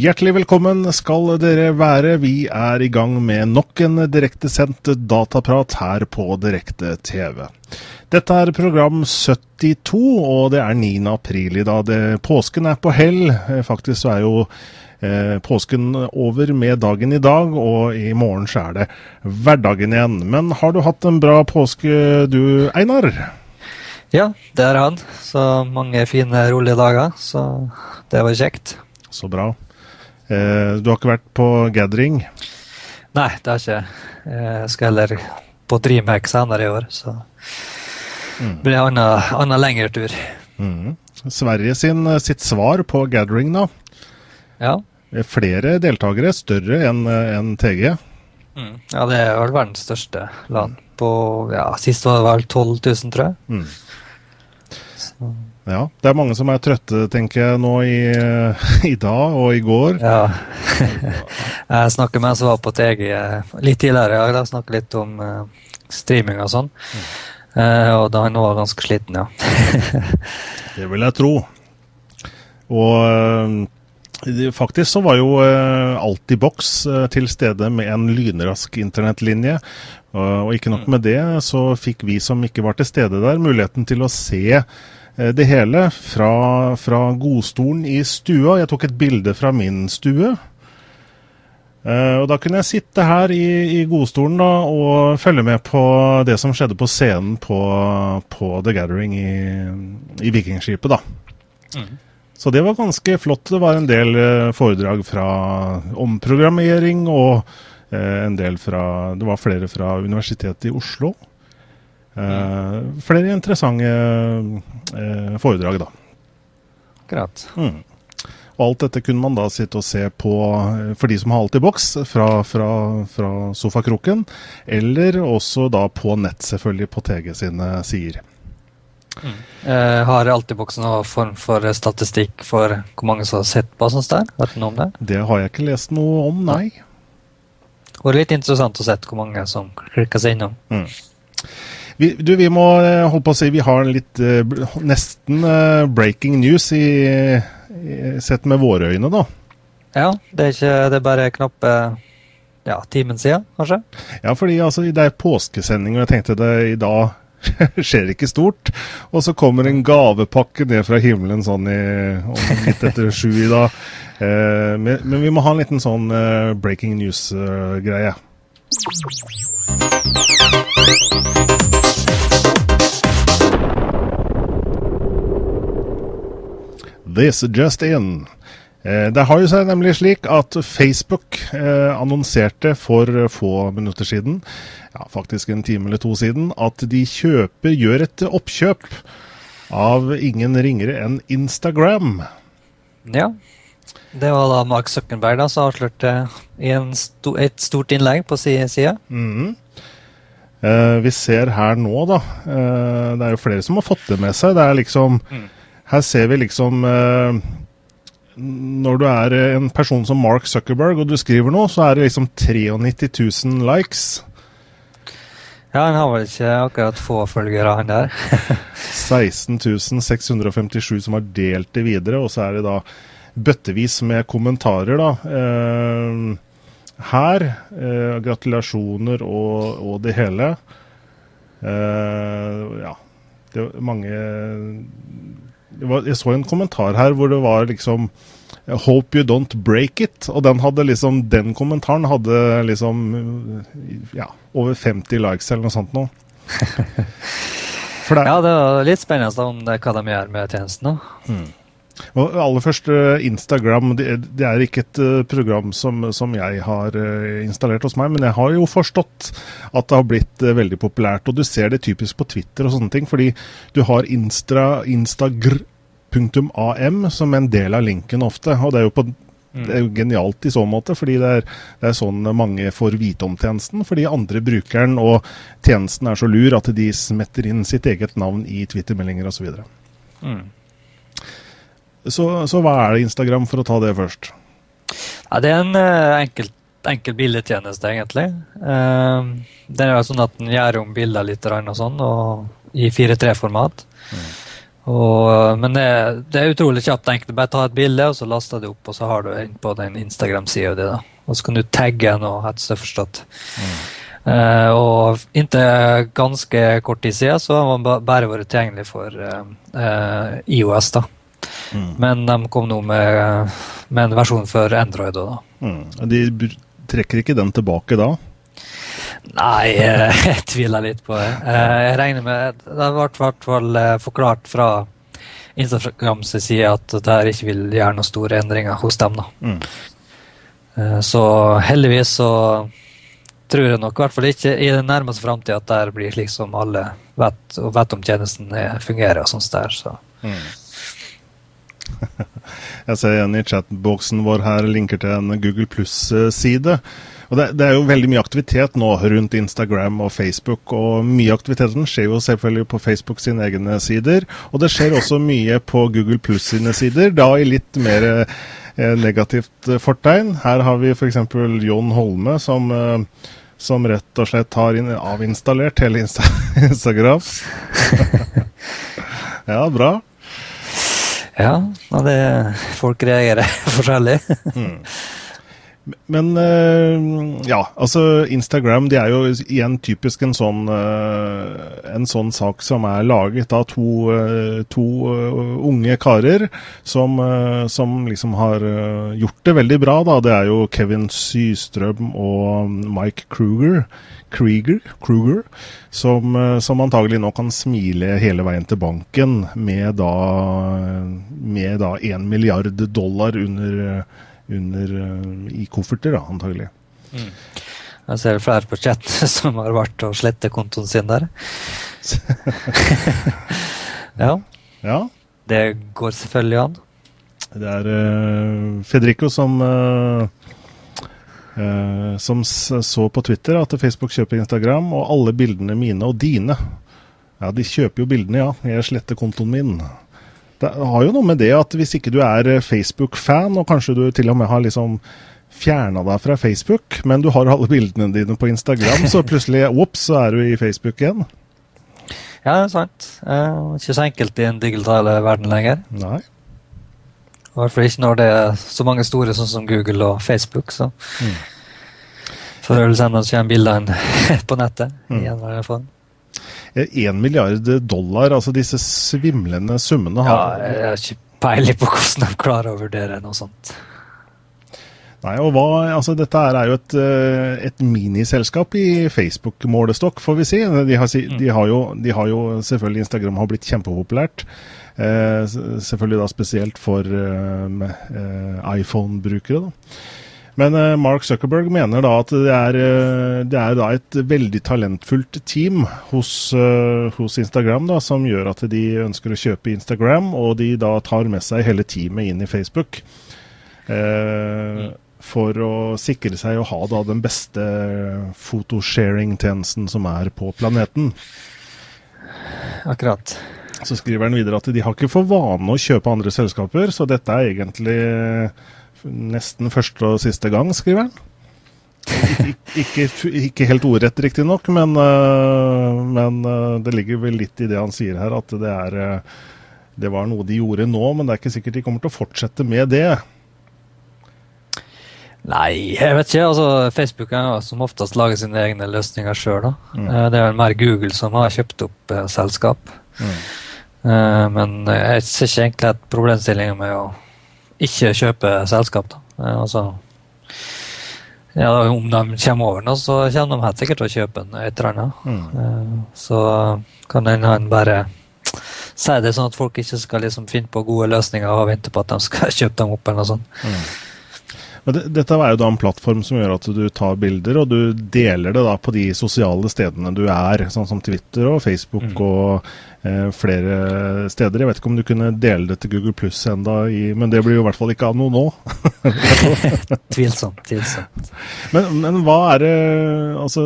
Hjertelig velkommen skal dere være. Vi er i gang med nok en direktesendt dataprat her på Direkte TV. Dette er program 72, og det er 9. april i dag. Påsken er på hell. Eh, faktisk er jo påsken over med dagen i dag, og i morgen så er det hverdagen igjen. Men har du hatt en bra påske du, Einar? Ja, det har jeg hatt. Så mange fine, rolige dager. Så det var kjekt. Så bra. Eh, du har ikke vært på gathering? Nei, det har ikke jeg. Jeg skal heller på Dreamhack senere i år, så mm. blir det en annen, annen lengre tur. Mm. Sverige sin, sitt svar på gathering, da? Ja. Flere deltakere, større enn en TG? Mm. Ja, det er vel verdens største land. På, ja, Sist var det vel 12 000, tror jeg. Mm. Ja, det er mange som er trøtte, tenker jeg, nå i, i dag og i går. Ja. jeg snakker med en som var på TG litt tidligere i dag. Da snakket litt om uh, streaming og sånn. Mm. Uh, og da han var ganske sliten, ja. det vil jeg tro. Og uh, faktisk så var jo uh, Altibox uh, til stede med en lynrask internettlinje. og ikke nok med det, så fikk vi som ikke var til stede der, muligheten til å se Eh, det hele fra, fra, godstolen i stua. Jeg tok et bilde fra min stue. Uh, og Da kunne jeg sitte her i, i godstolen da, og følge med på det som skjedde på scenen på, på The Gathering i, i Vikingskipet. da. Mm. Så det var ganske flott. Det var en del uh, foredrag fra omprogrammering, og uh, en del fra Det var flere fra Universitetet i Oslo. Uh, flere interessante foredrag, da. Akkurat. Mm. Og alt dette kunne man da sitte og se på eh, for de som har alt i boks, fra, fra, fra sofakroken. Eller også da på nett, selvfølgelig, på TG sine sider. Mm. Uh, har Altiboksen noen form for statistikk for hvor mange som har sett på? Sånt der? Vet du noe om det? Det har jeg ikke lest noe om, nei. Det var litt interessant å se hvor mange som klikka seg innom. Mm. Vi, du, vi må eh, holde på å si vi har litt uh, nesten uh, breaking news i, i, sett med våre øyne, da. Ja, det er ikke det er bare knappe ja, timen siden, kanskje? Ja, fordi altså, det er påskesending, og jeg tenkte det i dag skjer ikke stort. Og så kommer en gavepakke ned fra himmelen sånn i, om litt etter sju i dag. Eh, men, men, vi må ha en liten sånn eh, breaking news-greie. This Just In. Eh, det har jo seg nemlig slik at Facebook eh, annonserte for få minutter siden, ja, faktisk en time eller to siden, at de kjøper, gjør et oppkjøp av ingen ringere enn Instagram. Ja. Det var da Mark Zuckerberg da, som avslørte i sto, et stort innlegg på side. Mm. Eh, vi ser her nå, da. Eh, det er jo flere som har fått det med seg. Det er liksom mm her ser vi liksom eh, Når du er en person som Mark Zuckerberg og du skriver noe, så er det liksom 93 000 likes. Ja, han har vel ikke akkurat få følgere, han der. 16 657 som har delt det videre, og så er det da bøttevis med kommentarer, da. Eh, her. Eh, gratulasjoner og, og, det hele. Eh, ja. Det er mange var, Jeg så en kommentar her hvor det var liksom Hope you don't break it. Og den hadde liksom Den kommentaren hadde liksom ja, over 50 likes eller noe sånt nå. det, ja, det var litt spennende om det, hva de gjør med tjenesten. nå. Mm. Og aller først, eh, Instagram det, er ikke et uh, program som, som, jeg har uh, installert hos meg, men jeg har jo forstått at det har blitt veldig populært. Og du ser det typisk på Twitter og sånne ting, fordi du har Instra, instagr.am som en del av linken ofte. Og det er jo, på, mm. det er jo genialt i så måte, fordi det er, det er, sånn mange får vite om tjenesten. Fordi andre brukeren og tjenesten er så lur at de smetter inn sitt eget navn i Twitter-meldinger osv. Mm. Så, så, hva er det Instagram, for å ta det først? Ja, det er en uh, enkelt enkel bildetjeneste, egentlig. Uh, det er jo sånn at den gjør om bilder litt og sånn, og i 4.3-format. Mm. men det, det, er utrolig kjapt enkelt. Bare ta et bilde, og så laster det opp, og så har du inn på den Instagram-sida di. Og så kan du tagge noe, hets det forstått. Mm. Uh, og inntil ganske kort tid siden så har man bare vært tilgjengelig for uh, uh, IOS. da. Mm. Men de kom nå med, med, en versjon for Android. Da. Mm. De trekker ikke den tilbake da? Nei, jeg tviler litt på det. Jeg regner med Det har vært hvert fall forklart fra Instagrams side at det her ikke vil gjøre noen store endringer hos dem. da. Mm. Så heldigvis så tror jeg nok i hvert fall ikke i den nærmeste framtid at det blir slik som alle vet, vet om tjenesten fungerer. og sånt der, så. Mm. Jeg ser igjen i chatboksen vår her linker til en Google Pluss-side. Og det, det, er jo veldig mye aktivitet nå rundt Instagram og Facebook. Og mye aktiviteten skjer jo selvfølgelig på Facebook sine egne sider. Og det skjer også mye på Google Pluss sine sider, da i litt mer eh, negativt fortegn. Her har vi f.eks. Jon Holme som eh, som rett og slett har avinstallert hele Insta Instagram. ja, bra. Ja, det, folk reagerer forskjellig. mm. Men uh, ja, altså Instagram de er jo igjen typisk en sånn, uh, en sånn sak som er laget av to, uh, to unge karer som, som liksom har gjort det veldig bra. da. Det er jo Kevin Systrøm og Mike Kruger, Krieger, Kruger som, som antagelig nå kan smile hele veien til banken med da, 1 milliard dollar under under, eh, i kofferter, da, antagelig. Mm. Jeg ser flere på chat som har vært og slette kontoen sin der. ja. ja. Det går selvfølgelig an. Det er uh, Federico som uh, uh, som så på Twitter at Facebook kjøper Instagram, og alle bildene mine og dine. Ja, de kjøper jo bildene, ja. Jeg sletter kontoen min. Det har jo noe med det at hvis ikke du er eh, Facebook-fan, og kanskje du til og med har liksom fjerna deg fra Facebook, men du har alle bildene dine på Instagram, så plutselig ops, så er du i Facebook igjen. Ja, det er sant. Uh, ikke så enkelt i den digitale verden lenger. Nei. I hvert fall ikke når det er så mange store sånn som Google og Facebook. så... Mm. Før eller senere kommer bildene på nettet. Mm. i en eller annen form. 1 milliard dollar, altså disse svimlende summene har Ja, jeg har ikke peiling på hvordan de klarer å vurdere noe sånt. Nei, og hva, altså Dette er jo et, eh, et miniselskap i Facebook-målestokk, får vi si. De har, de, har jo, de har, jo, selvfølgelig Instagram har blitt kjempepopulært. Eh, selvfølgelig da spesielt for eh, eh iPhone-brukere. da. Men uh, Mark Zuckerberg mener da at det er, uh, det er da et veldig talentfullt team hos, uh, hos, Instagram da, som gjør at de ønsker å kjøpe Instagram, og de da tar med seg hele teamet inn i Facebook. Mm. For å sikre seg å ha da den beste photosharing-tjenesten som er på planeten. Akkurat. Så skriver han videre at de har ikke for vane å kjøpe andre selskaper, så dette er egentlig nesten første og siste gang, skriver han. ikke, ikke, helt ordrett, riktignok, men, uh, men uh, det ligger vel litt i det han sier her, at det, er, uh, det var noe de gjorde nå, men det er ikke sikkert de kommer til å fortsette med det. Nei, jeg vet ikke. altså Facebook er som oftest lager sine egne løsninger sjøl. Mm. Det er vel mer Google som har kjøpt opp selskap. Mm. Men jeg ser ikke egentlig et problemstillinga med å ikke kjøper selskap. da. Eh, altså, ja, om de kommer over nå, så kommer de helt sikkert til å kjøpe en et eller annet. Mm. Eh, så kan han bare si det sånn at folk ikke skal liksom finne på gode løsninger og vente på at de skal kjøpe dem opp. eller noe sånt. Mm. Men det, dette er jo da en plattform som gjør at du tar bilder, og du deler det da på de sosiale stedene du er, sånn som Twitter og Facebook mm. og eh, flere steder. Jeg vet ikke om du kunne dele det til Google Pluss enda, i, men det blir jo i hvert fall ikke av noe nå. tvilsomt. tvilsomt. Men, men hva er det Altså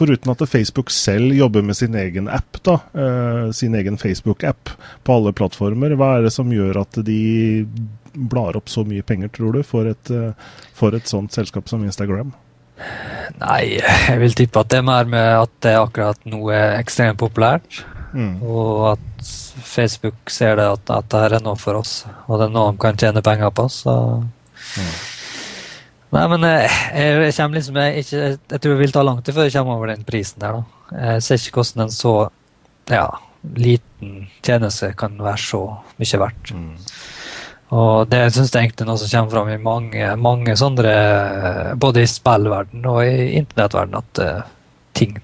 foruten at Facebook selv jobber med sin egen app, da, eh, sin egen Facebook-app på alle plattformer, hva er det som gjør at de blar opp så mye penger, tror du, for et, for et sånt selskap som Instagram? Nei, jeg vil tippe at det er mer med at det akkurat nå er ekstremt populært. Mm. Og at Facebook ser det at, at dette er noe for oss, og det er noe de kan tjene penger på. Så mm. Nei, men jeg, jeg, jeg liksom, jeg, ikke, jeg, tror det vil ta lang tid før jeg kommer over den prisen der. da. Jeg ser ikke hvordan en så ja, liten tjeneste kan være så mye verdt. Mm. Og det syns jeg egentlig er noe som kommer fram i mange, mange sånne Både i spillverden og i internettverden, at uh, ting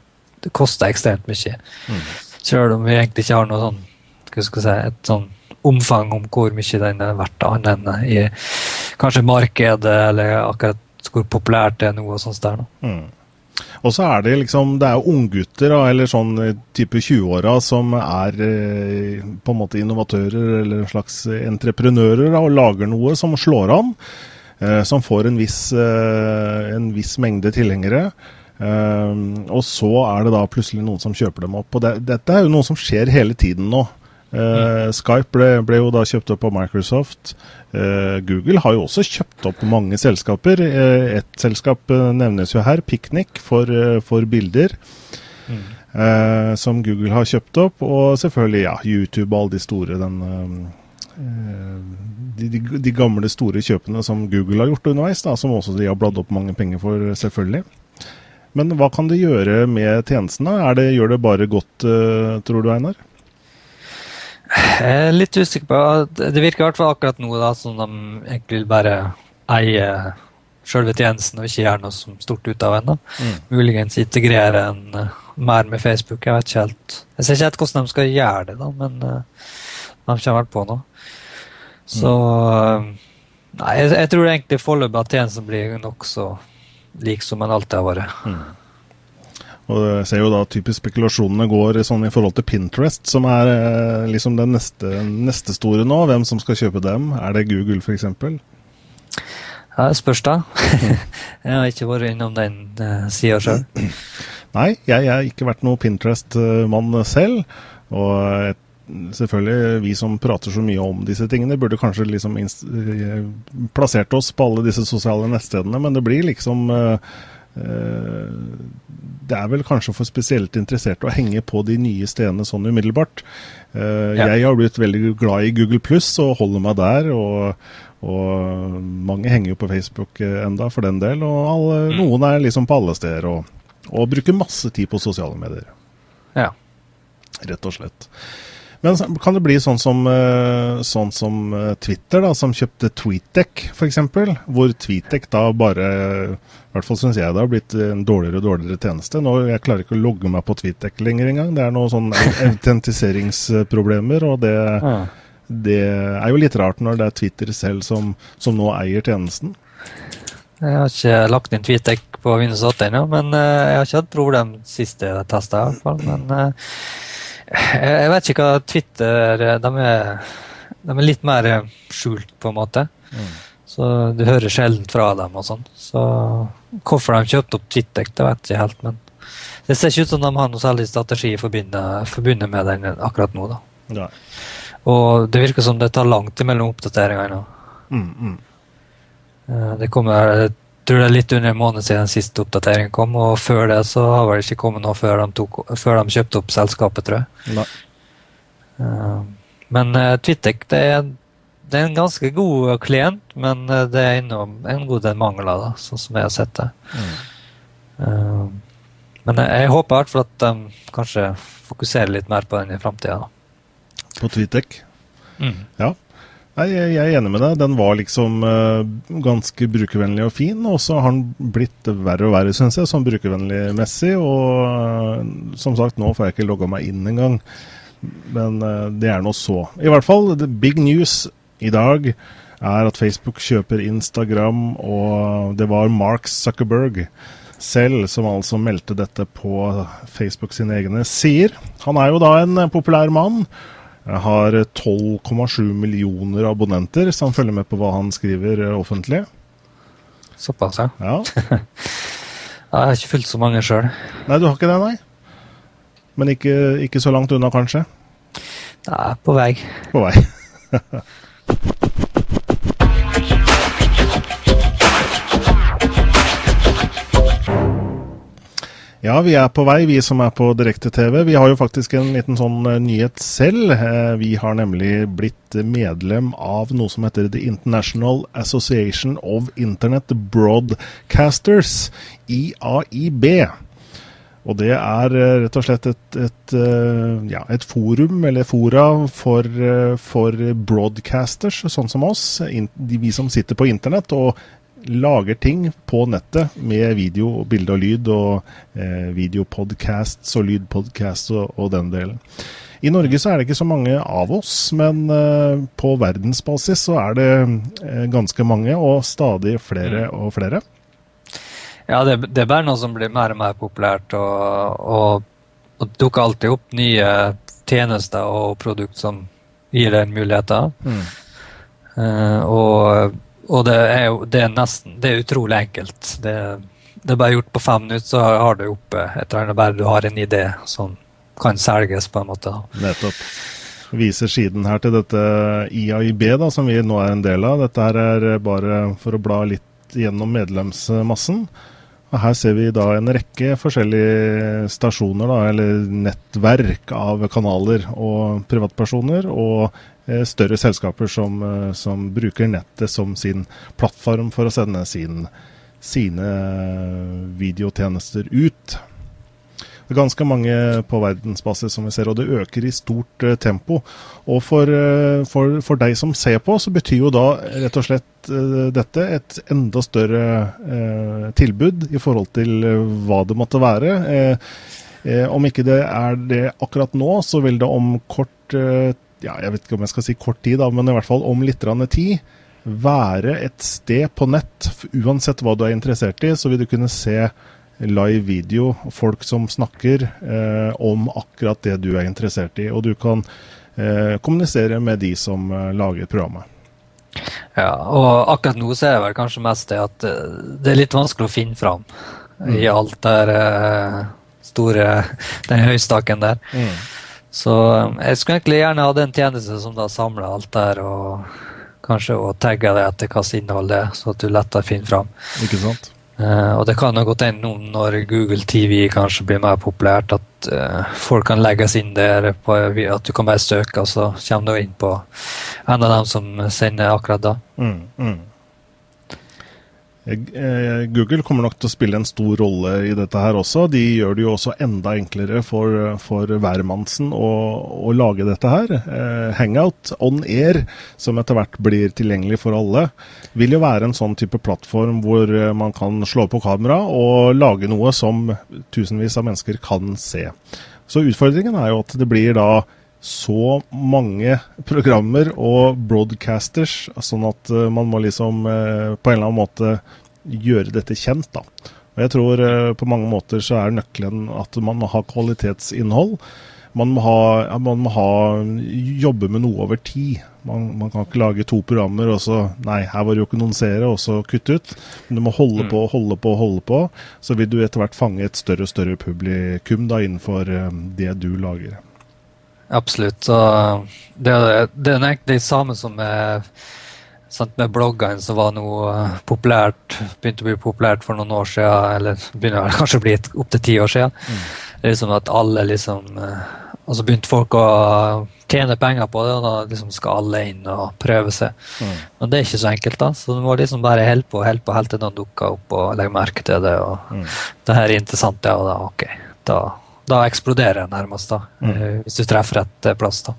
koster ekstremt mye. Mm. Selv om vi egentlig ikke har noe sånn, skal si, et sånn omfang om hvor mye den er verdt, annet enn i kanskje markedet eller akkurat hvor populært det er nå og sånt der. Mm. Og så er det liksom Det er jo unggutter eller sånn type 20-åra som er eh, på en måte innovatører eller en slags entreprenører da, og lager noe som slår an. Eh, som får en viss, eh, en viss mengde tilhengere. Og så er det da plutselig noen som kjøper dem opp. Og det, dette er jo noe som skjer hele tiden nå. Uh, Skype ble, ble, jo da kjøpt opp av Microsoft. Uh, Google har jo også kjøpt opp mange selskaper. Uh, et selskap nevnes jo her, Picnic, for, for bilder. Mm. som Google har kjøpt opp. Og selvfølgelig ja, YouTube og alle de store den, de, de, de, gamle, store kjøpene som Google har gjort underveis, da, som også de har bladd opp mange penger for, selvfølgelig. Men hva kan det gjøre med tjenestene? Det, gjør det bare godt, tror du, Einar? Jeg er litt usikker på Det virker i hvert fall akkurat nå da, som de egentlig vil bare eie selve tjenesten og ikke gjøre noe som stort ut av ennå. Mm. Muligens integrere en uh, mer med Facebook. Jeg vet ikke helt Jeg ser ikke helt hvordan de skal gjøre det, da, men uh, de kommer vel på noe. Så mm. Nei, jeg, jeg tror egentlig foreløpig at tjenesten blir nokså lik som den alltid har vært. Mm. Og jeg ser jo da typisk spekulasjonene går sånn i forhold til Pinterest, som er eh, liksom den neste, neste, store nå. Hvem som skal kjøpe dem? Er det Google f.eks.? Ja, det spørs da. jeg har ikke vært innom den uh, sida sjøl. Nei, jeg har ikke vært noe Pinterest-mann selv. Og selvfølgelig, vi som prater så mye om disse tingene, burde kanskje liksom eh, plassert oss på alle disse sosiale nettstedene, men det blir liksom uh, det er vel kanskje for spesielt interesserte å henge på de nye stedene sånn umiddelbart. Ja. Jeg har blitt veldig glad i Google pluss og holder meg der. Og, og, mange henger jo på Facebook enda for den del. Og alle, mm. noen er liksom på alle steder og, og bruker masse tid på sosiale medier. Ja. Rett og slett. Men kan det bli sånn som, eh, sånn som eh, Twitter, da, som kjøpte TweetDeck f.eks., hvor TweetDeck da bare i hvert fall syns jeg det har blitt en dårligere og dårligere tjeneste. Nå, Jeg klarer ikke å logge meg på TweetDeck lenger engang. Det er noen sånne autentiseringsproblemer, og det, ja. det, er jo litt rart når det er Twitter selv som, som nå eier tjenesten. Jeg har ikke lagt inn TweetDeck på Windows 8 ennå, men uh, jeg har ikke hatt problem siste testa. I hvert fall, men jeg vet ikke hva Twitter de er, de er litt mer skjult, på en måte. Mm. Så du hører sjelden fra dem og sånn. Så hvorfor de kjøpte opp Twitter, det vet jeg ikke helt. Men det ser ikke ut som de har noe særlig strategi forbundet med den akkurat nå. da. Ja. Og det virker som det tar langt mellom oppdateringene. Mm, mm. Eh, det kommer tror det er litt under en måned siden den siste oppdateringen kom, og før det så har det ikke kommet noe før de, tok, før de kjøpte opp selskapet, tror jeg. Nei. Uh, men uh, Twitek det er, det er, en ganske god klient, men uh, det er innom en god del mangler, da, sånn som jeg har sett det. Mm. men jeg, jeg, håper i hvert fall at de kanskje fokuserer litt mer på den i framtida. På Twitek? Mm. Ja. Nei, jeg er enig med deg. Den var liksom uh, ganske brukervennlig og fin. Og så har den blitt verre og verre, syns jeg, sånn brukervennlig-messig. Og uh, som sagt, nå får jeg ikke logga meg inn engang. Men uh, det er nå så. I hvert fall, the big news i dag er at Facebook kjøper Instagram, og det var Mark Zuckerberg selv som altså meldte dette på Facebook sine egne sider. Han er jo da en populær mann. Jeg har 12,7 millioner abonnenter som følger med på hva han skriver eh, offentlig. Såpass, ja. ja. jeg har ikke fulgt så mange sjøl. Nei, du har ikke det, nei? Men ikke, ikke så langt unna, kanskje? Nei, på vei. På vei. Ja, vi er på vei, vi som er på direkte-TV. Vi har jo faktisk en liten sånn uh, nyhet selv. Uh, vi har nemlig blitt medlem av noe som heter The International Association of Internet Broadcasters, IAIB. Og det er uh, rett og slett et, et, ja, et, forum, eller fora, for, for broadcasters, sånn som oss. Vi som sitter på internett og lager ting på nettet med video, bilde og lyd, og eh, videopodcasts og lydpodcasts og, og, den delen. I Norge så er det ikke så mange av oss, men eh, på verdensbasis så er det eh, ganske mange, og stadig flere mm. og flere. Ja, det, det, er noe som blir mer og mer populært, og, og, og dukker alltid opp nye tjenester og produkter som gir den muligheter. Mm. Uh, og og det er jo det er nesten Det er utrolig enkelt. Det, det, er bare gjort på fem minutter, så har du oppe et eller annet bare du har en idé som kan selges, på en måte. Nettopp. Viser siden her til dette IAIB, da, som vi nå er en del av. Dette her er bare for å bla litt gjennom medlemsmassen. Og her ser vi da en rekke forskjellige stasjoner, da, eller nettverk av kanaler og privatpersoner. Og større selskaper som, eh, som, bruker nettet som sin plattform for å sende sin, sine videotjenester ut. Det er ganske mange på verdensbasis som vi ser, og det øker i stort uh, tempo. Og for, for, for, deg som ser på, så betyr jo da rett og slett dette et enda større tilbud i forhold til hva det måtte være. om ikke det er det akkurat nå, så vil det om kort ja, jeg vet ikke om jeg skal si kort tid, da, men i hvert fall om litt tid, være et sted på nett, uansett hva du er interessert i, så vil du kunne se live video, folk som snakker eh, om akkurat det du er interessert i. Og du kan eh, kommunisere med de som eh, lager programmet. Ja, og akkurat nå så er det vel kanskje mest det at eh, det er litt vanskelig å finne fram mm. i alt der eh, store Den høystaken der. Mm. Så um, jeg skulle egentlig gjerne hatt en tjeneste som da samler alt der, og kanskje og tagger det etter hva innhold det er, så at du lettere finner fram. Ikke sant? Uh, og det kan jo godt hende nå når Google TV kanskje blir mer populært, at uh, folk kan legges inn der på at du kan bare søke, og så kommer du inn på en av dem som sender akkurat da. Mm, mm. Eh, Google kommer nok til å spille en stor rolle i dette her også. De gjør det jo også enda enklere for, for hvermannsen å, å, lage dette her. Eh, Hangout on air, som etter hvert blir tilgjengelig for alle, vil jo være en sånn type plattform hvor eh, man kan slå på kamera og lage noe som tusenvis av mennesker kan se. Så utfordringen er jo at det blir da så mange programmer og broadcasters, sånn at uh, man må liksom uh, på en eller annen måte gjøre dette kjent. da. Og Jeg tror uh, på mange måter så er nøkkelen at man må ha kvalitetsinnhold. Man må, ha, man må ha, jobbe med noe over tid. Man, man, kan ikke lage to programmer og så Nei, her var det jo ikke noen seere, og så kutte ut. Men du må holde mm. på, holde på, holde på. Så vil du etter hvert fange et større og større publikum da innenfor det du lager. Absolutt. Og det, det er egentlig det samme som med, sant, med bloggene som var noe eh, populært, begynte å bli populært for noen år siden, eller begynner kanskje å bli opptil ti år siden. Mm. Det er liksom at alle liksom eh, Og så begynte folk å tjene penger på det, og da liksom skal alle inn og prøve seg. Mm. Men det er ikke så enkelt, da. Så du må liksom bare holde på holde på helt til noen dukker opp og legger merke til det. og mm. Det her er interessant, ja, og da ok. Da da eksploderer det nærmest, da, mm. Eh, hvis du treffer rett eh, plass. da.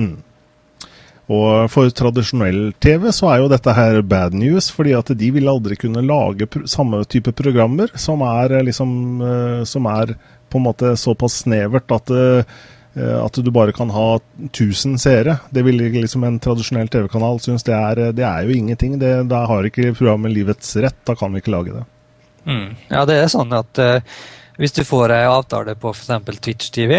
Mm. Og for tradisjonell TV så er jo dette her bad news, fordi at de vil aldri kunne lage samme type programmer som er eh, liksom Som er på en måte såpass snevert at at du bare kan ha 1000 seere. Det vil liksom en tradisjonell TV-kanal synes det er, det er jo ingenting. Det, da har ikke programmet livets rett. Da kan vi ikke lage det. Mm. Ja, det er sånn at uh, hvis du får ei avtale på f.eks. Twitch TV,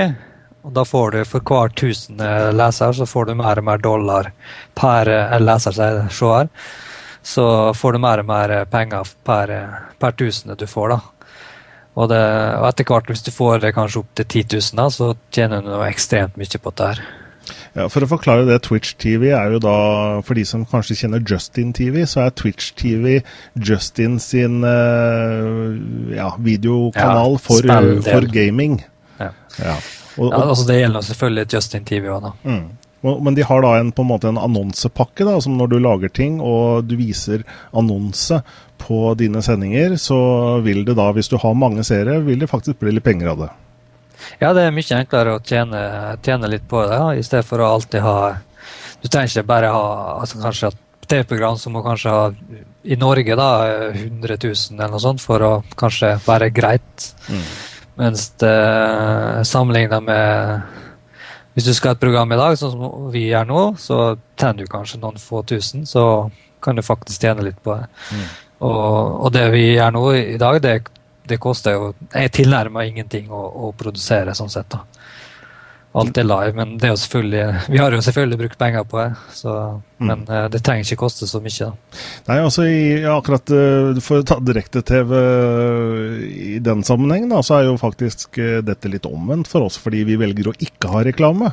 og da får du for hver tusende leser, så får du mer og mer dollar per leser, seer. Så får du mer og mer penger per, per tusende du får, da. Og, det, og etter hvert, hvis du får det kanskje opp til 10 000, da, så tjener du noe ekstremt mye på dette. her. Ja, For å forklare det, Twitch TV er jo da, for de som kanskje kjenner Justin TV, så er Twitch TV Justin sin uh, ja, videokanal Ja, for, for gaming. Ja. Ja. Og, Ja, og, altså Det gjelder selvfølgelig Justin TV òg, da. mm. Men de har da en, på en måte en annonsepakke, da, som når du lager ting og du viser annonse på dine sendinger, så vil det da, hvis du har mange seere, vil det faktisk bli litt penger av det. Ja, det er mye enklere å tjene, tjene litt på det, ja, i stedet for å alltid ha Du trenger ikke bare ha altså kanskje et TV-program som må kanskje ha i Norge da 100 000 eller noe sånt for å kanskje være greit. Mens det sammenlignet med Hvis du skal ha et program i dag, sånn som vi gjør nå, så tjener du kanskje noen få tusen, så kan du faktisk tjene litt på det. Og, og det vi gjør nå i dag, det, det koster jo er tilnærma ingenting å, å produsere, sånn sett. da. Alt er live, men det er jo selvfølgelig, vi har jo selvfølgelig brukt penger på det. Så, Men eh, det trenger ikke koste så mye. da. Nei, altså i, akkurat eh, For å ta direkte-TV i den sammenhengen, da, så er jo faktisk eh, dette litt omvendt for oss, fordi vi velger å ikke ha reklame.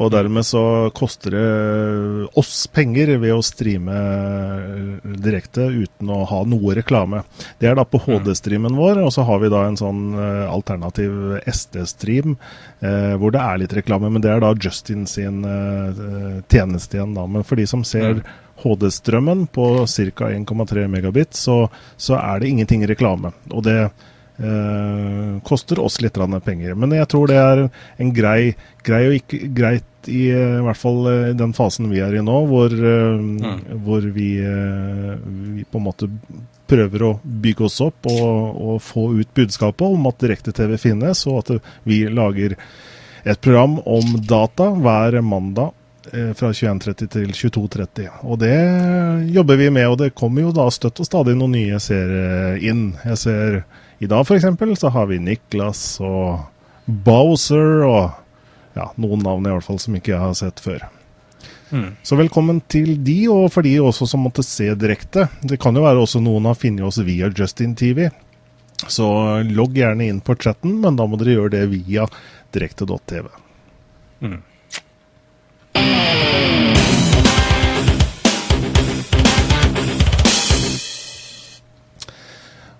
Og dermed så koster det oss penger ved å streame eh, direkte uten å ha noe reklame. Det er da på HD-streamen vår, og så har vi da en sånn eh, alternativ SD-stream eh, hvor det er litt reklame, men det er da Justin sin eh, tjeneste igjen, da. Men for de som ser HD-strømmen på ca. 1,3 megabit, så, så er det ingenting reklame. Og det eh, koster oss litt penger. Men jeg tror det er en grei, grei og ikke, greit i, eh, i hvert fall i den fasen vi er i nå, hvor, eh, hvor vi, eh, vi på en måte prøver å bygge oss opp og, og få ut budskapet om at direkte-TV finnes, og at vi lager et program om data hver mandag eh, fra 21.30 til 22.30. Og det jobber vi med, og det kommer jo da støtt og stadig noen nye seere inn. Jeg ser i dag f.eks. så har vi Niklas og Bowser og ja, noen navn i hvert fall som ikke jeg har sett før. Så velkommen til de, og for de også som måtte se direkte. Det kan jo være også noen har funnet oss via Justin TV. Så logg gjerne inn på chatten, men da må dere gjøre det via direkte.tv.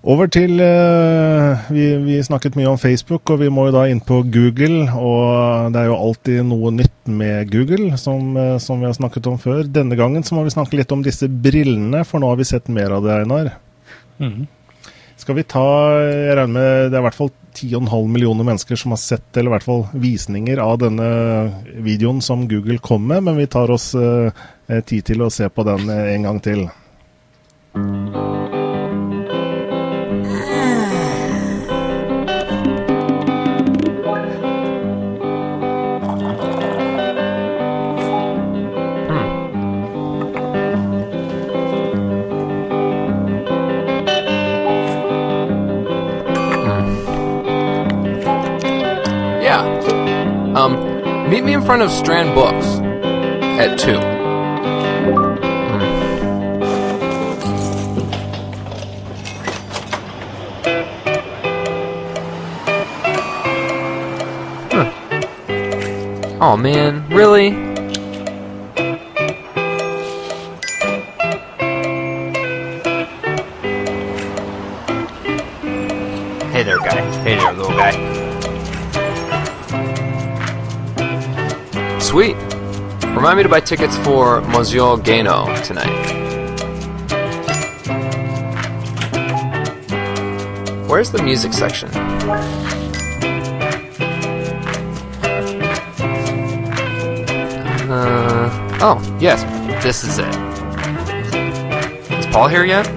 Over til eh, vi, vi snakket mye om Facebook, og vi må jo da inn på Google. Og det er jo alltid noe nytt med Google, som, eh, som vi har snakket om før. Denne gangen så må vi snakke litt om disse brillene, for nå har vi sett mer av det, Einar. Skal vi ta Jeg regner med det er i hvert fall 10,5 millioner mennesker som har sett, eller i hvert fall visninger av denne videoen som Google kom med, men vi tar oss eh, tid til å se på den eh, en gang til. Yeah. Meet me in front of Strand Books at 2. Huh. Oh man, really? Hey there, guy. Hey there, little guy. Sweet. Remind me to buy tickets for Monsieur Gano tonight. Where's the music section? Uh, oh, yes, this is it. Is Paul here yet?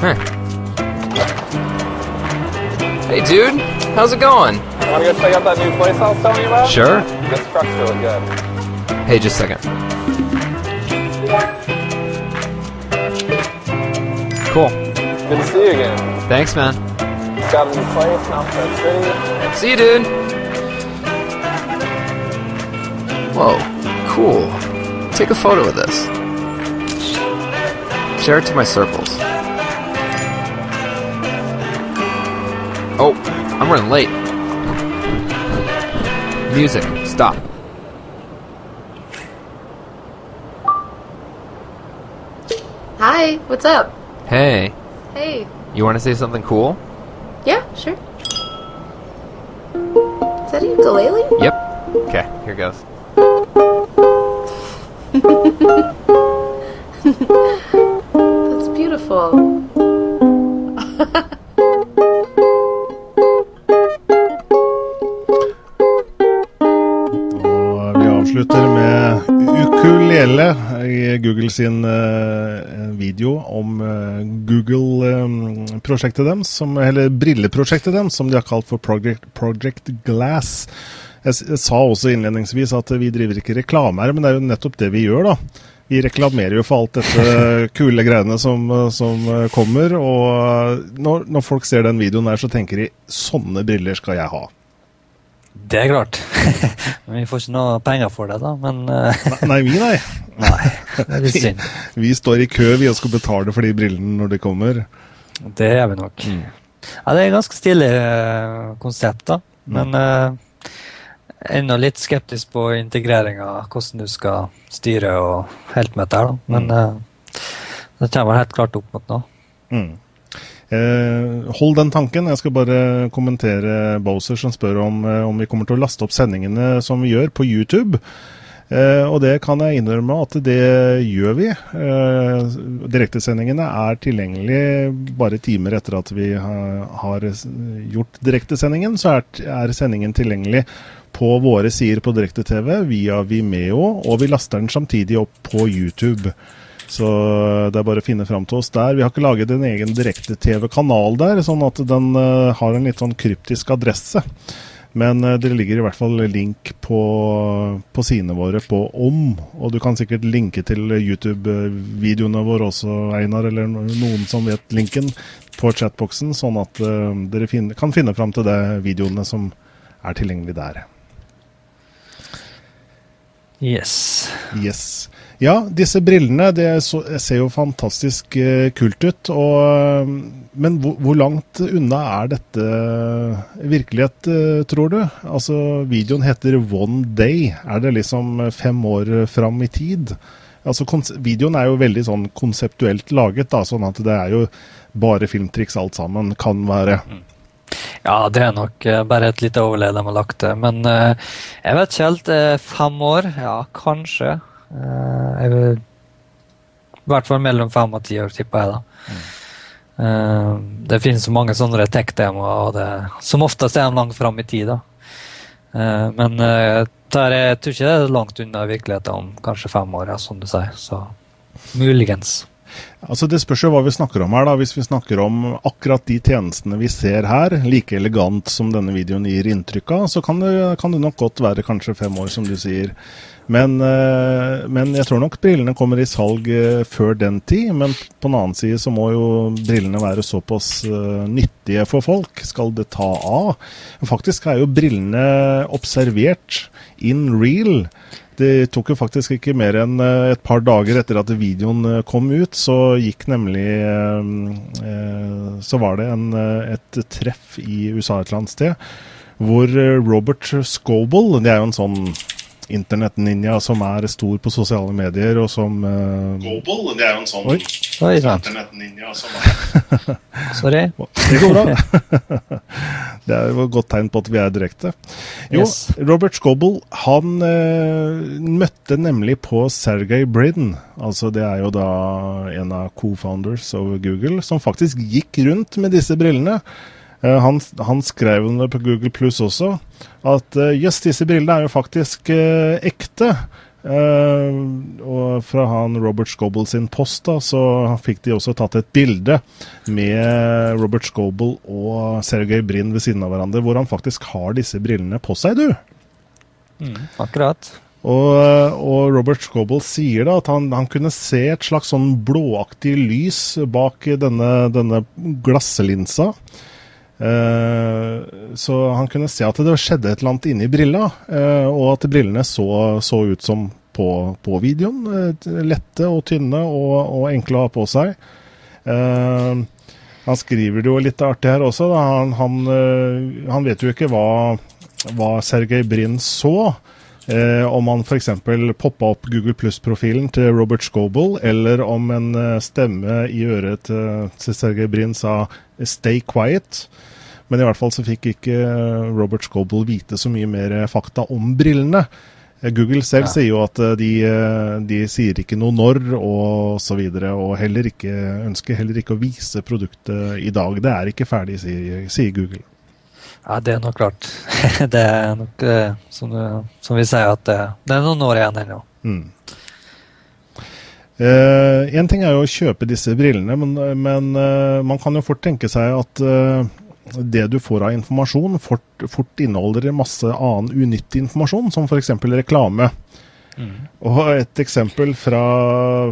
Huh. Hey, dude, how's it going? Want to go check out that new place I was telling you about? Sure. This truck's really good. Hey, just a second. Cool. Good to see you again. Thanks, man. Got a new place in Alphabet City. See you, dude. Whoa, cool. Take a photo of this. Share it to my circles. Running late. Music. Stop. Hi, what's up? Hey, Hey. you want to say something cool? Yeah, sure. Is that a ukulele? Yep. Okay, here goes. sin eh, video om eh, Google-prosjektet deres, som, eller brilleprosjektet deres, som de har kalt for Project, Project Glass. Jeg sa også innledningsvis at vi driver ikke reklame her, men det er jo nettopp det vi gjør, da. Vi reklamerer jo for alt dette kule greiene som, som kommer, og når, når folk ser den videoen der, så tenker de sånne briller skal jeg ha. Det er klart. Men vi får ikke noe penger for det, da. Men eh, Nei, vi nei. nei, det er litt synd. Vi står i kø vi og skal betale for de brillene når de kommer. Det gjør vi nok. Ja, det er et ganske stilig eh, konsept, da. Men eh, ennå litt skeptisk på integreringa, hvordan du skal styre og helt med dette. her, da. Men eh, det kommer helt klart opp mot noe. Mm. Eh, hold den tanken. Jeg skal bare kommentere Bowser som spør om, eh, om vi kommer til å laste opp sendingene som vi gjør på YouTube. Eh, og det kan jeg innrømme at det gjør vi. Eh, direktesendingene er tilgjengelig bare timer etter at vi har, har gjort direktesendingen. Så er, er sendingen tilgjengelig på våre sider på direkte-TV via Vimeo, og vi laster den samtidig opp på YouTube. Så det er bare å finne fram til oss der. Vi har ikke laget en egen direkte-TV-kanal der, sånn at den eh, har en litt sånn kryptisk adresse. Men eh, det ligger i hvert fall link på, på sidene våre på om, og du kan sikkert linke til YouTube-videoene våre også, Einar, eller noen som vet linken på chatboksen, sånn at eh, dere finne, kan finne fram til de videoene som er tilgjengelig der. Yes. Yes. Ja, disse brillene det så, ser jo fantastisk eh, kult ut. Og, eh, men hvor, hvor langt unna er dette virkelighet, eh, tror du? Altså, Videoen heter One Day. Er det liksom fem år fram i tid? Altså, Videoen er jo veldig sånn konseptuelt laget, da, sånn at det er jo bare filmtriks alt sammen kan være. Ja, det er nok bare et lite overledd de har lagt til. Men jeg vet ikke helt. fem år? Ja, kanskje. Eh, jeg vil, I hvert fall mellom fem og ti år, tipper jeg. da. Eh, det finnes så mange sånne tech-demoer, og det, som oftest er de langt fram i tid. da. Eh, men eh, der er, jeg tror ikke det er langt unna virkeligheten om kanskje fem år, ja, som du sier. Så muligens. Altså Det spørs jo hva vi snakker om her. da. Hvis vi snakker om akkurat de tjenestene vi ser her, like elegant som denne videoen gir inntrykk av, så kan det, kan det nok godt være kanskje fem år, som du sier. Men, eh, men jeg tror nok brillene kommer i salg eh, før den tid. Men på den annen side så må jo brillene være såpass eh, nyttige for folk. Skal det ta av? Faktisk er jo brillene observert in real. Det tok jo faktisk ikke mer enn et par dager etter at videoen kom ut, så gikk nemlig Så var det en, et treff i USA et eller annet sted, hvor Robert Scoble Det er jo en sånn internettninja som er stor på sosiale medier, og som Scoble, det er jo en sånn Oi, sant. internettninja som er Sorry. det går bra. det er jo et godt tegn på at vi er direkte. Jo, Yes. Robert Scoble han uh, møtte nemlig på Sergey Brin. Altså det er jo da en av co-founders av Google, som faktisk gikk rundt med disse brillene. Eh, han, han skrev om det på Google Pluss også, at eh, jøss, disse brillene er jo faktisk eh, ekte. Eh, og fra han Robert Scoble sin post da, så fikk de også tatt et bilde med Robert Scoble og Sergej Brin ved siden av hverandre, hvor han faktisk har disse brillene på seg, du. Akkurat. Og, og Robert Scoble sier da at han, han kunne se et slags sånn blåaktig lys bak denne, denne glasslinsa. Eh, så han kunne se at det skjedde et eller annet inni brilla, eh, og at brillene så, så ut som på, på videoen. eh, lette og tynne og, og enkle å ha på seg. Uh, han skriver det jo litt artig her også. Han, han, uh, han vet jo ikke hva hva Sergej Brin så. Eh, om han f.eks. poppa opp Google Pluss-profilen til Robert Scoble, eller om en eh, stemme i øret til, til Sergej Brin sa 'stay quiet'. Men i hvert fall så fikk ikke eh, Robert Scoble vite så mye mer fakta om brillene. Eh, Google selv Ja. sier jo at eh, de, eh, de sier ikke noe når og så videre, og heller ikke, ønsker heller ikke å vise produktet i dag. Det er ikke ferdig, sier, sier Google. Ja, det er nok klart. det er nok eh, som, du, som vi sier, at det, det er noen år igjen ennå. Mm. Eh, en ting er jo å kjøpe disse brillene, men, men eh, man kan jo fort tenke seg at eh, det du får av informasjon, fort, fort inneholder masse annen unyttig informasjon, som f.eks. reklame. Og et eksempel fra,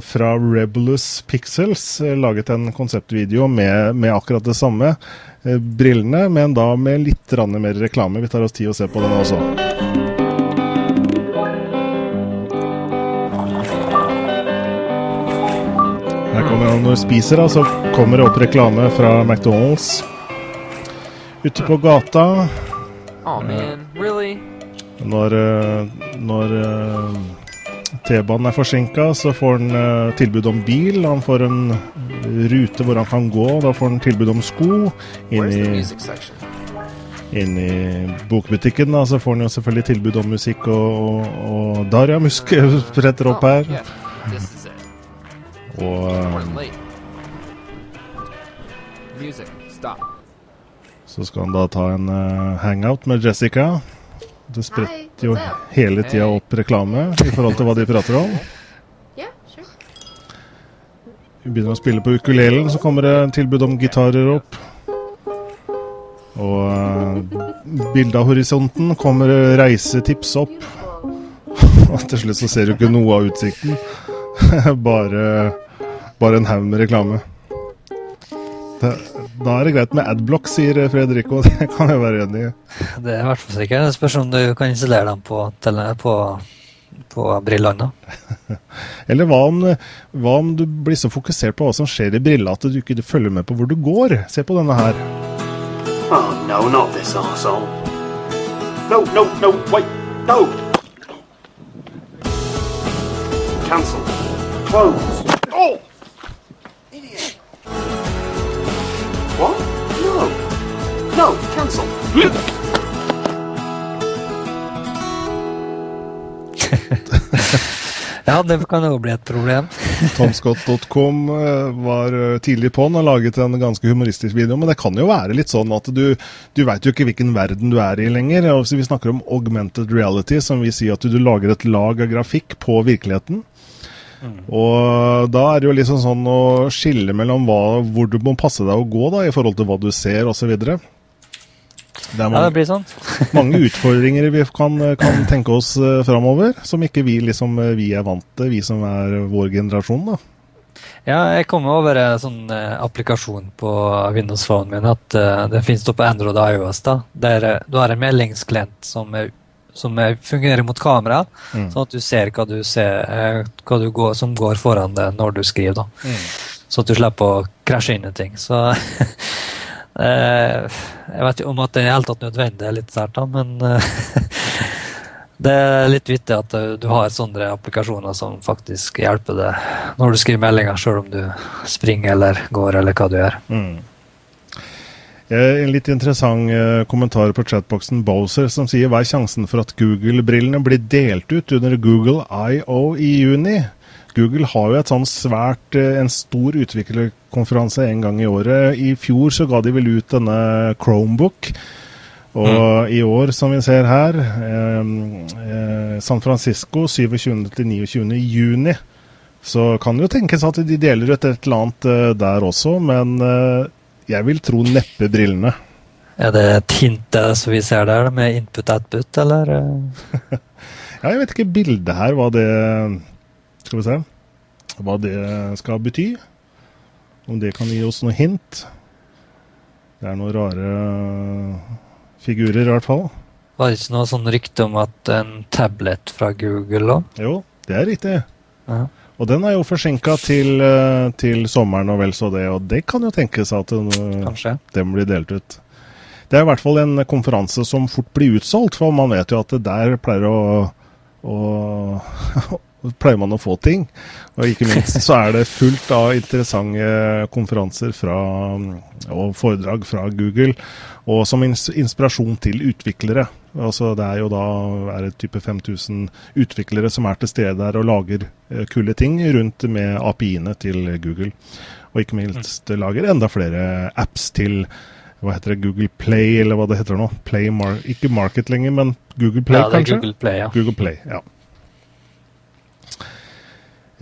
fra Rebelous Pixels eh, laget en konseptvideo med, med akkurat det samme. Eh, brillene, men da med litt mer reklame. Vi tar oss tid å se på den også. Her kommer han når du spiser, da, så kommer det opp reklame fra McDonald's. Ute på gata, Oh man, really? Når, eh, når eh, T-banen er forsinka, så får han eh, tilbud om bil. Han får en rute hvor han kan gå. Da får han tilbud om sko. Inn i, inn i bokbutikken da, så får han jo selvfølgelig tilbud om musikk, og, og, og Darja Musk spretter opp Oh, her. Og så skal han da ta en hangout med Jessica. Det spretter jo hele tida opp reklame i forhold til hva de prater om. Vi begynner å spille på ukulelen, så kommer det tilbud om gitarer opp. Og uh, bildet av horisonten kommer reisetips opp. Og til slutt så ser du ikke noe av utsikten. bare, bare en haug med reklame. Det, da er det greit med adblock, sier Fredrico. Det kan jeg være enig i. Det er i hvert fall sikkert. Det spørs om du kan installere dem på, på, på brillene. Eller hva om, hva om du blir så fokusert på hva som skjer i brilla at du ikke følger med på hvor du går? Se på denne her. Oh, no, not this arsehole. No, no, no, wait, no! Cancel. Close. No, cancel. Ja, det kan jo bli et problem. Tomscott.com eh, var eh, tidlig på'n og laget en ganske humoristisk video. Men det kan jo være litt sånn at du, du veit jo ikke hvilken verden du er i lenger. Og Vi snakker om augmented reality, som vil si at du, du lager et lag av grafikk på virkeligheten. Og da er det jo liksom sånn å skille mellom hva, hvor du må passe deg å gå da, i forhold til hva du ser osv. Det er Ja, det mange, blir sånn. mange utfordringer vi kan, kan tenke oss uh, framover, som ikke vi liksom eh, vi er vant til, vi som er vår generasjon. da. Ja, jeg kom over en sånn eh, applikasjon på Windows Phone min at uh, det finnes på Android og iOS. da, der eh, Du har en meldingsklient som, er, som er, fungerer mot kamera, Mm. sånn at du ser hva, du ser, eh, hva du går, som går foran deg når du skriver. da. Så at du slipper å krasje inn i ting. Så eh, Jeg vet ikke om at det er hele tatt nødvendig, er litt sært, da, men eh, det er litt vittig at eh, du har sånne applikasjoner som faktisk hjelper deg når du skriver meldinger, sjøl om du springer eller går eller hva du gjør. Mm. Eh, En litt interessant eh, kommentar på chatboksen Bowser som sier hva er sjansen for at Google-brillene blir delt ut under Google I.O. i juni? Google har jo et sånn svært, eh, en stor utviklerkonferanse en gang i året. I fjor så ga de vel ut denne Chromebook. Og i år, som vi ser her, eh, eh, San Francisco 27. til 29. juni. Så kan det jo tenkes at de deler ut et eller annet eh, der også, men eh, jeg vil tro neppe brillene. Er det et hint som vi ser der, med input-output, eller? eh? Ja, jeg vet ikke bildet her, hva det Skal vi se. Hva det skal bety. Om det kan gi oss noe hint. Det er noen rare figurer, i hvert fall. Var det ikke noe sånn rykte om at en tablet fra Google òg? Jo, det er riktig. Ja. Og den er jo forsinka til, eh, til sommeren og vel så det, og det kan jo tenkes at den, eh, den blir delt ut. det er i hvert fall en konferanse som fort blir utsolgt, for man vet jo at det der pleier å, å pleier man å få ting. Og ikke minst så er det fullt av interessante konferanser fra, og foredrag fra Google, og som inspirasjon til utviklere. Altså Det er jo da er det type 5000 utviklere som er til stede der og lager eh, kule ting rundt med API-ene til Google. Og ikke minst lager enda flere apps til hva heter det, Google Play, eller hva det heter nå. Play Mar ikke Market lenger, men Google Play, ja, det er kanskje? Google Play, ja. Google Play, ja.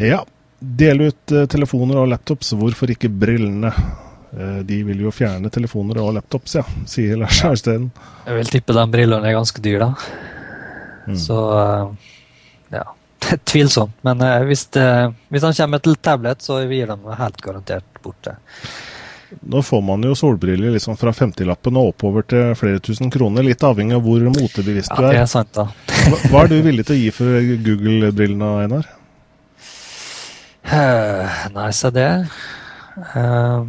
Ja. Dele ut eh, telefoner og laptops, hvorfor ikke brillene? Eh, de vil jo fjerne telefoner og laptops, ja, sier Lars Arnstein. Jeg vil tippe de brillene er ganske dyre, da. Mm. Så eh, ja. Tvilsomt. Men hvis, det, hvis han kommer til tablet, så gir de helt garantert bort det. Nå får man jo solbriller liksom fra 50-lappen og oppover til flere tusen kroner, litt avhengig av hvor motebevisst Ja, du det er. er sant, da. Hva er du villig til å gi for Google-brillene, Einar? Nei, se det. Uh,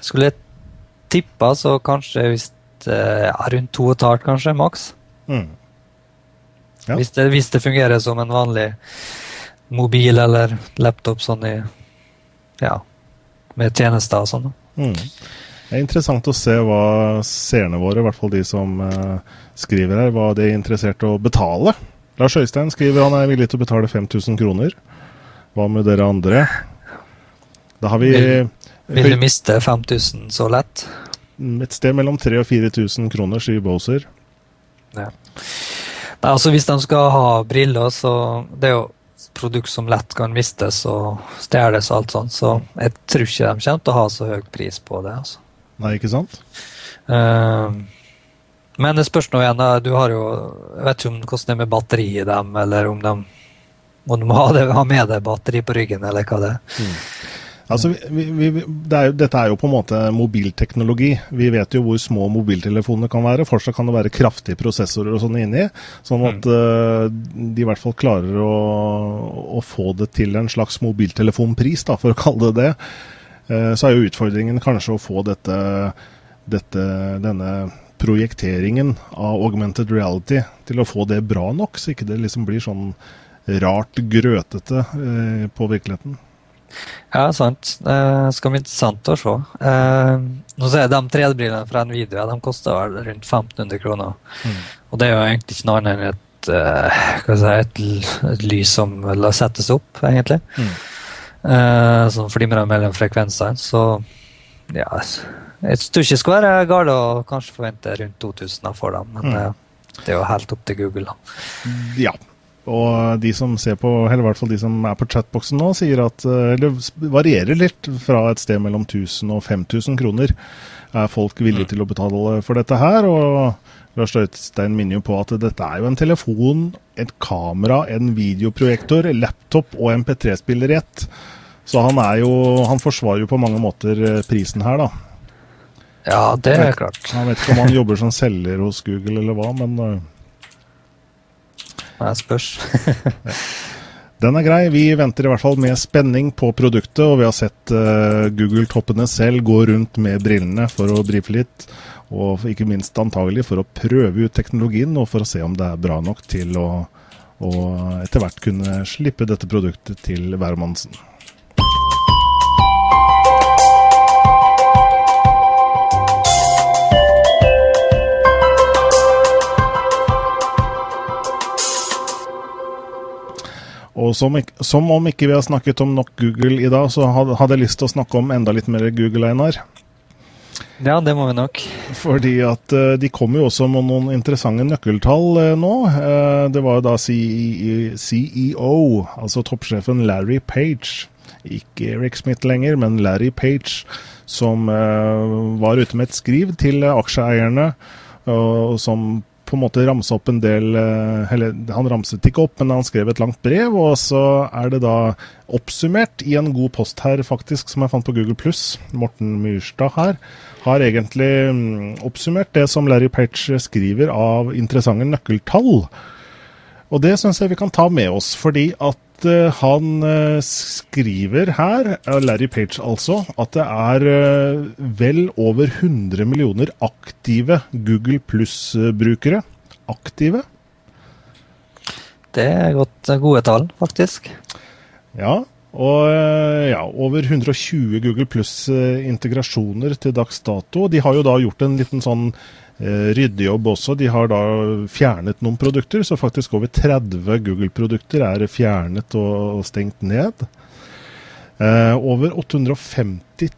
skulle jeg tippa, så kanskje hvis er rundt to og et halvt, kanskje, maks. Mm. Ja. Hvis, det, hvis det fungerer som en vanlig mobil eller laptop sånn i Ja, med tjenester og sånn. Mm. Det er interessant å se hva seerne våre, i hvert fall de som uh, skriver her, hva de er interessert i å betale. Lars Øystein skriver han er villig til å betale 5000 kroner. Hva med dere andre? Da har vi Vil- Vil du miste 5000 så lett? et sted mellom 3000 og 4000 kroner, sier Bowser. Nei, altså Hvis de skal ha briller, så Det er jo produkt som lett kan mistes og stjeles og alt sånt, så jeg tror ikke de kommer til å ha så høy pris på det. altså. Nei, ikke sant? Uh, men det spørs nå igjen. Du har jo Jeg vet ikke om hvordan det er med batteri i dem, eller om de om må ha, det, ha med deg batteri på ryggen, eller hva det er. Altså, vi, vi, det er jo, dette er jo på en måte mobilteknologi. Vi vet jo hvor små mobiltelefonene kan være. Fortsatt kan det være kraftige prosessorer og sånne inni. Sånn at eh, de i hvert fall klarer å, å få det til en slags mobiltelefonpris, da, for å kalle det det. Uh, så er jo utfordringen kanskje å få dette, dette, denne projekteringen av augmented reality til å få det bra nok, så ikke det liksom blir sånn rart grøtete eh, på virkeligheten. Ja, sant. Det skal bli interessant å se. Eh, nå ser jeg De 3D-brillene fra Nvidia de koster vel rundt 1500 kroner. Og det er jo egentlig ikke noe annet enn et, eh, si, et, et lys som la settes opp, egentlig. Mm. Eh, som flimrer mellom frekvensene. Så ja Jeg tror ikke det skal være galt å kanskje forvente rundt 2000 for dem, men Mm. eh, det er jo helt opp til Google. da. Ja. Og de som ser på, eller i hvert fall de som er på chatboksen nå, sier at eh, det varierer litt fra et sted mellom 1000 og 5000 kroner. Er folk villige til å betale for dette her? Og Lars Øystein minner jo på at dette er jo en telefon, et kamera, en videoprojektor, laptop og MP3-spiller i ett. Så han er jo Han forsvarer jo på mange måter eh, prisen her, da. Ja, det er klart. Jeg vet ikke om han jobber som selger hos Google eller hva, men eh, Det spørs. Den er grei. Vi venter i hvert fall med spenning på produktet, og vi har sett uh, Google-toppene selv gå rundt med brillene for å brife litt. Og ikke minst antagelig for å prøve ut teknologien, og for å se om det er bra nok til å, å etter hvert kunne slippe dette produktet til hvermannsen. Og som, som om ikke vi har snakket om nok Google i dag, så hadde jeg lyst til å snakke om enda litt mer Google, Einar. Ja, det må vi nok. Fordi at eh, de kom jo også med noen interessante nøkkeltall eh, nå. Eh, det var jo da CEO, altså toppsjefen Larry Page, ikke Eric Smith lenger, men Larry Page, som var ute med et skriv til aksjeeierne, og som på en måte ramsa opp en del eh, Eller han ramset ikke opp, men han skrev et langt brev, og så er det da oppsummert i en god post her, faktisk, som jeg fant på Google Pluss. Morten Myrstad her har egentlig mm, oppsummert det som Larry Page skriver av interessante nøkkeltall. Og det syns jeg vi kan ta med oss, fordi at at eh, han eh, skriver her, eh, Larry Page altså, at det er vel over 100 millioner aktive Google Pluss-brukere. Aktive? Det er godt, gode tall, faktisk. Ja. Og ja, over 120 Google Pluss-integrasjoner til dags dato. De har jo da gjort en liten sånn ryddejobb også. De har da fjernet noen produkter, så faktisk over 30 Google-produkter er fjernet og, stengt ned. Eh, over 850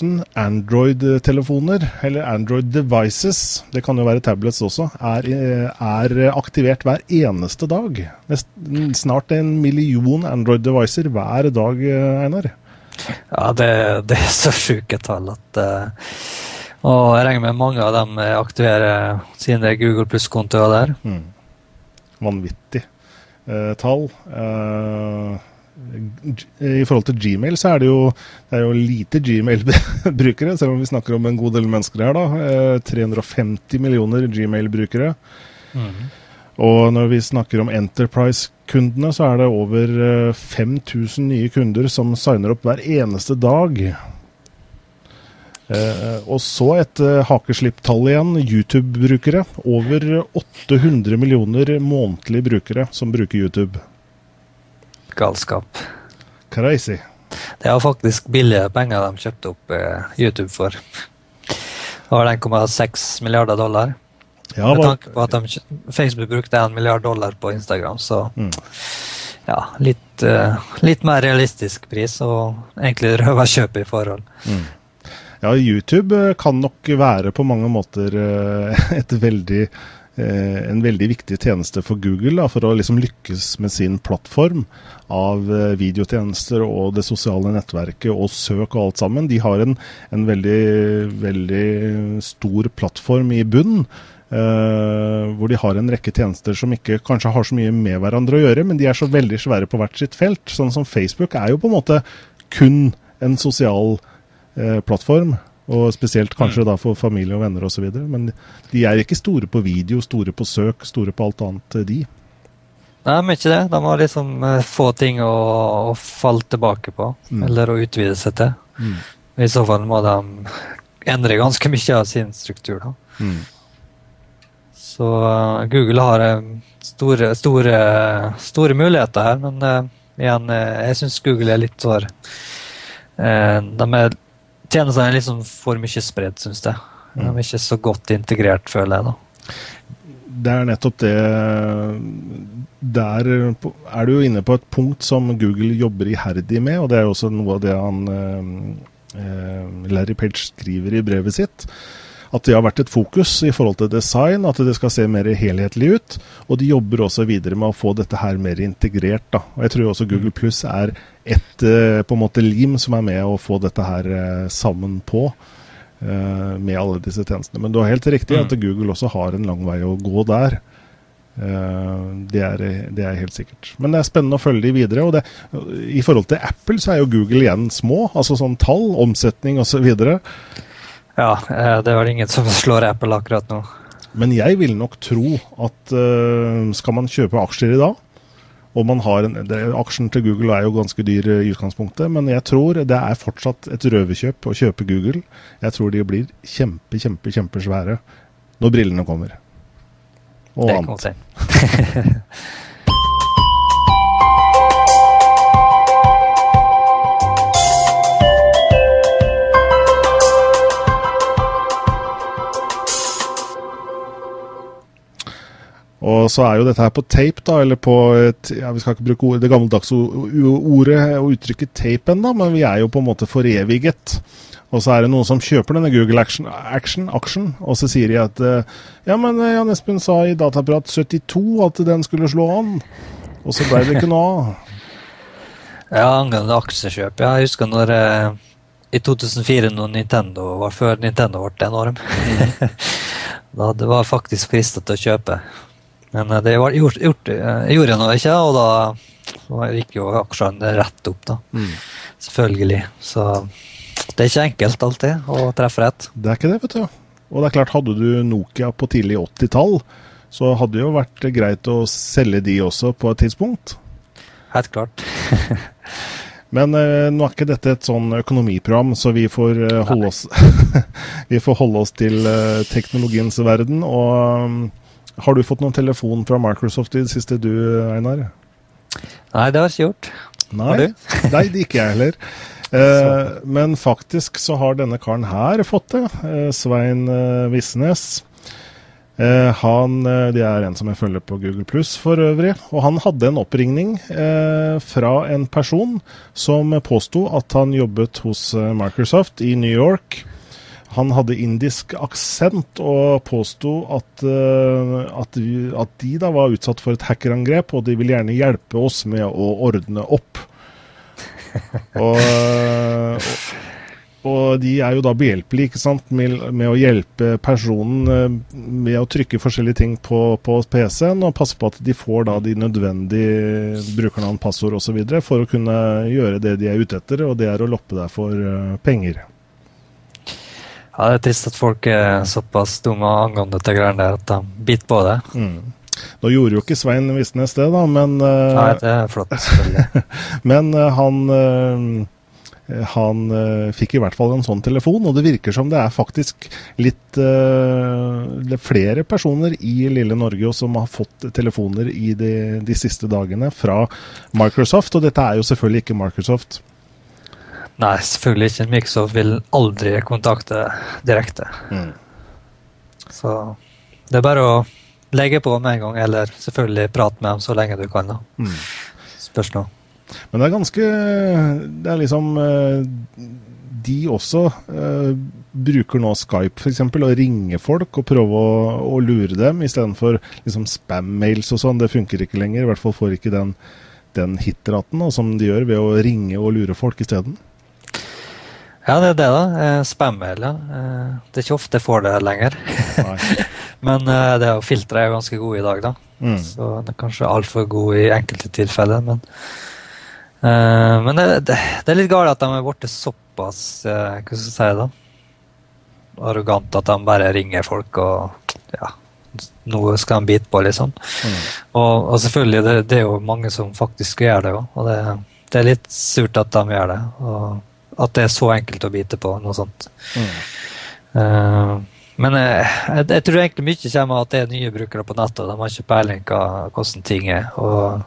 000 Android-telefoner, eller Android devices, det kan jo være tablets også, er, eh, er aktivert hver eneste dag. Snart en million Android-devicer hver dag, eh, Einar. Ja, det, det er så sjuke tall at eh, Og jeg regner med mange av dem eh, aktiverer sine Google Pluss-kontoer der. Vanvittig eh, tall. Eh, I forhold til Gmail så er det jo, det er jo lite Gmail-brukere, selv om vi snakker om en god del mennesker her. da. Eh, 350 millioner Gmail-brukere. Og når vi snakker om Enterprise-kundene, så er det over eh, 5000 nye kunder som signer opp hver eneste dag. Eh, og så et eh, hakeslipptall igjen, YouTube-brukere. Over 800 millioner månedlige brukere som bruker YouTube. Galskap. Crazy. Det var faktisk billige penger de kjøpte opp eh, YouTube for. Det var 1,6 milliarder dollar. Ja, Med tanke på at de, Facebook brukte 1 milliard dollar på Instagram, så Mm. ja, litt, eh, litt mer realistisk pris og egentlig røverkjøp i forhold. Ja, YouTube eh, kan nok være på mange måter eh, veldig eh, en veldig viktig tjeneste for Google da, for å liksom lykkes med sin plattform av videotjenester og det sosiale nettverket og søk og alt sammen. De har en, en veldig, veldig stor plattform i bunnen. Uh, hvor de har en rekke tjenester som ikke kanskje har så mye med hverandre å gjøre, men de er så veldig svære på hvert sitt felt. Sånn som Facebook er jo på en måte kun en sosial plattform. Og spesielt kanskje da for familie og venner osv. Men de er ikke store på video, store på søk, store på alt annet, eh, de. Nei, men ikke det. De har liksom eh, få ting å, å falle tilbake på, Mm. eller å utvide seg til. I så fall må de endre ganske mye av sin struktur. da. Mm. Så uh, Google har eh, store, store, store muligheter her, men uh, igjen, uh, jeg syns Google er litt for De er Tjenestene er liksom for mye spredt, syns jeg. De er ikke så godt integrert, føler jeg. da. Det er nettopp det Der er du jo inne på et punkt som Google jobber iherdig med, og det er jo også noe av det han eh, eh, Larry Page skriver i brevet sitt. At det har vært et fokus i forhold til design, at det skal se mer helhetlig ut. Og de jobber også videre med å få dette her mer integrert. Da. Og jeg tror også Google Pluss er et eh, på en måte lim som er med å få dette her eh, sammen på. eh, med alle disse tjenestene. Men du har helt riktig at Google også har en lang vei å gå der. Det, er, det er helt sikkert. Men det er spennende å følge de videre. Og det, I forhold til Apple så er jo Google igjen små. Altså sånn tall, omsetning osv. Ja, eh, det er vel ingen som slår Apple akkurat nå. Men jeg vil nok tro at eh, skal man kjøpe aksjer i dag og man har en, det, Aksjen til Google er jo ganske dyr eh, i utgangspunktet, men jeg tror det er fortsatt et røverkjøp å kjøpe Google. Jeg tror de blir kjempe, kjempe, kjempesvære når brillene kommer. Og annet. Og så er jo dette her på tape, da, eller på et, ja, Vi skal ikke bruke ord, det gammeldagse ordet og uttrykket tape ennå, men vi er jo på en måte foreviget. Og så er det noen som kjøper denne Google Action, action, action og så sier de at eh, Ja, men eh, Jan Espen sa i Dataprat 72 at den skulle slå an. Og så ble det ikke noe av. Ja, angående aksjekjøp. Ja, jeg husker når eh, i 2004, når Nintendo var før Nintendo ble enorm. da det var faktisk fristet til å kjøpe. Men eh, det var gjort, gjort, eh, gjorde nå ikke, og da gikk jo aksjene rett opp, da. Selvfølgelig. Så det er ikke enkelt alltid å treffe rett. Det er ikke det, vet du. Og det er klart, hadde du Nokia på tidlig 80-tall, så hadde det jo vært greit å selge de også på et tidspunkt. helt klart. Men eh, nå er ikke dette et sånn økonomiprogram, så vi får, eh, holde, oss, vi får holde oss til eh, teknologiens verden. Og um, har du fått noen telefon fra Microsoft i det siste, du Einar? Nei, det har jeg ikke gjort. Nei, Nei, det ikke jeg heller. Eh, men faktisk så har denne karen her fått det. Eh, Svein eh, Visnes. Eh, han, eh, Det er en som jeg følger på Google Pluss for øvrig. Og han hadde en oppringning eh, fra en person som påsto at han jobbet hos Microsoft i New York. Han hadde indisk aksent og påsto at, eh, at, at de da var utsatt for et hackerangrep, og de ville gjerne hjelpe oss med å ordne opp. Og, og, og de er jo da behjelpelige ikke sant, med, med å hjelpe personen eh, med å trykke forskjellige ting på, på PC-en, og passe på at de får da de nødvendige brukernavn, passord osv. for å kunne gjøre det de er ute etter, og det er å loppe deg for eh, penger. Ja, Det er trist at folk er såpass dumme angående dette greiene der at de biter på det. Nå gjorde jo ikke Svein Visnes det, da, men, eh, Nei, det er flott, selvfølgelig. men eh, han eh, han fikk i hvert fall en sånn telefon, og det virker som det er faktisk litt uh, er flere personer i lille Norge som har fått telefoner i de, de siste dagene fra Microsoft, og dette er jo selvfølgelig ikke Microsoft. Nei, selvfølgelig ikke. Microsoft vil aldri kontakte direkte. Mm. Så det er bare å legge på med en gang, eller selvfølgelig prate med dem så lenge du kan. da. Mm. Spørs nå. Men det er ganske Det er liksom eh, De også eh, bruker nå Skype f.eks. og ringer folk og prøver å, å lure dem istedenfor liksom spam-mails og sånn. Det funker ikke lenger. I hvert fall får ikke den, den hitraten som de gjør ved å ringe og lure folk isteden. Ja, det er det, da. Eh, Spam-mail, ja. Eh, det er ikke ofte jeg får det lenger. Men eh, det er filtre er ganske gode i dag, da. Mm. Så den er kanskje altfor god i enkelte tilfeller, men uh, Men det, det, det er litt galt at de er blitt såpass uh, Hva skal jeg si, da? Arrogante at de bare ringer folk og Ja, noe skal de bite på, liksom. Mm. Og, og selvfølgelig, det, det er jo mange som faktisk gjør det òg, og det, det er litt surt at de gjør det. Og at det er så enkelt å bite på noe sånt. Mm. Uh, men jeg, jeg, jeg tror egentlig mye kommer av at det er nye brukere på nettet. og De har ikke peiling på hvordan ting er. Og,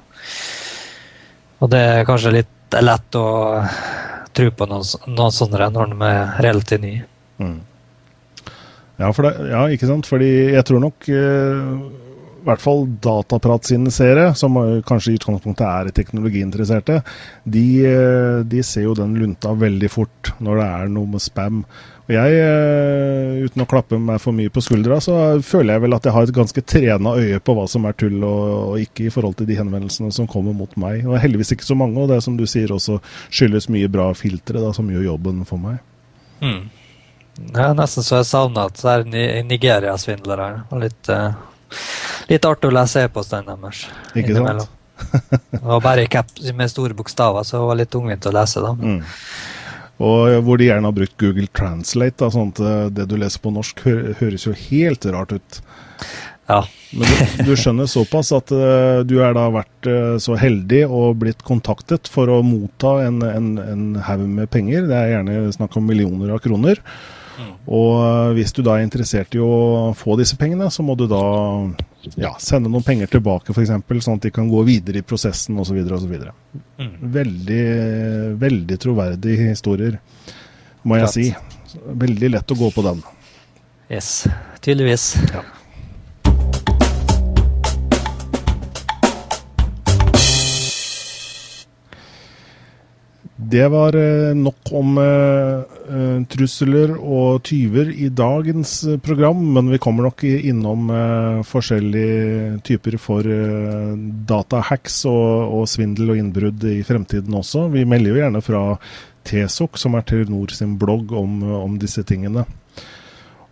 og det er kanskje litt lett å tro på noen, noen sånne når de er relativt nye. Mm. Ja, det, ja, ikke sant? Fordi jeg tror nok eh, i hvert fall Dataprat sine seere, som eh, kanskje i utgangspunktet er teknologiinteresserte, de, eh, de ser jo den lunta veldig fort når det er noe med spam. Og jeg, eh, uten å klappe meg for mye på skuldra, så føler jeg vel at jeg har et ganske trena øye på hva som er tull og, og ikke i forhold til de henvendelsene som kommer mot meg. Og heldigvis ikke så mange, og det som du sier også skyldes mye bra filtre da, som gjør jobben for meg. Mm. Det er nesten så jeg savner at det er Ni- Nigeria-svindlere. Litt, eh, litt artig å lese e-postene deres. Ikke innimellom. sant? Det var bare i cap med store bokstaver, så det var litt tungvint å lese. da. Mm. Og hvor de gjerne har brukt Google Translate, da, sånn at eh, det du leser på norsk hø høres jo helt rart ut. Ja. Men du, du skjønner såpass at uh, du er da vært uh, så heldig og blitt kontaktet for å motta en, en, en haug med penger. Det er gjerne snakk om millioner av kroner. Og eh, hvis du da er interessert i å få disse pengene, så må du da ja, sende noen penger tilbake, f.eks., sånn at de kan gå videre i prosessen osv. osv. Mm. Veldig, veldig troverdige historier, må jeg Klart. si. Veldig lett å gå på den. Yes. Tydeligvis. Det var eh, nok om eh, eh, trusler og tyver i dagens eh, program, men vi kommer nok innom eh, forskjellige typer for eh, datahacks og, og svindel og innbrudd i fremtiden også. Vi melder jo gjerne fra TSOC, som er Telenor sin blogg, om, om disse tingene.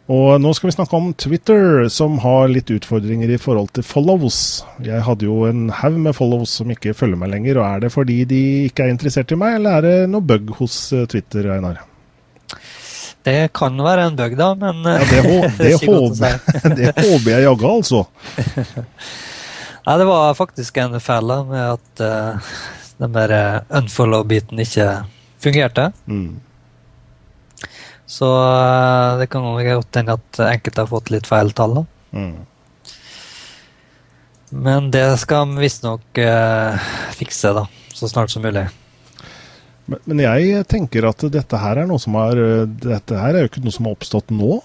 Og nå skal vi snakke om Twitter, som har litt utfordringer i forhold til follows. Jeg hadde jo en haug med follows som ikke følger meg lenger. og Er det fordi de ikke er interessert i meg, eller er det noe bug hos eh, Twitter, Einar? Det kan være en bug, da, men Ja, det, hå det, å håper, det håper jeg jaggu, altså. Nei, det var faktisk en feil da, med at uh, den der eh, unfollow-biten ikke fungerte. Mm. Så eh, det kan godt hende at enkelte har fått litt feil tall. Mm. Men det skal vi visstnok eh, fikse da, så snart som mulig. Men, men jeg tenker at dette her er noe som har Dette her er jo ikke noe som har oppstått nå.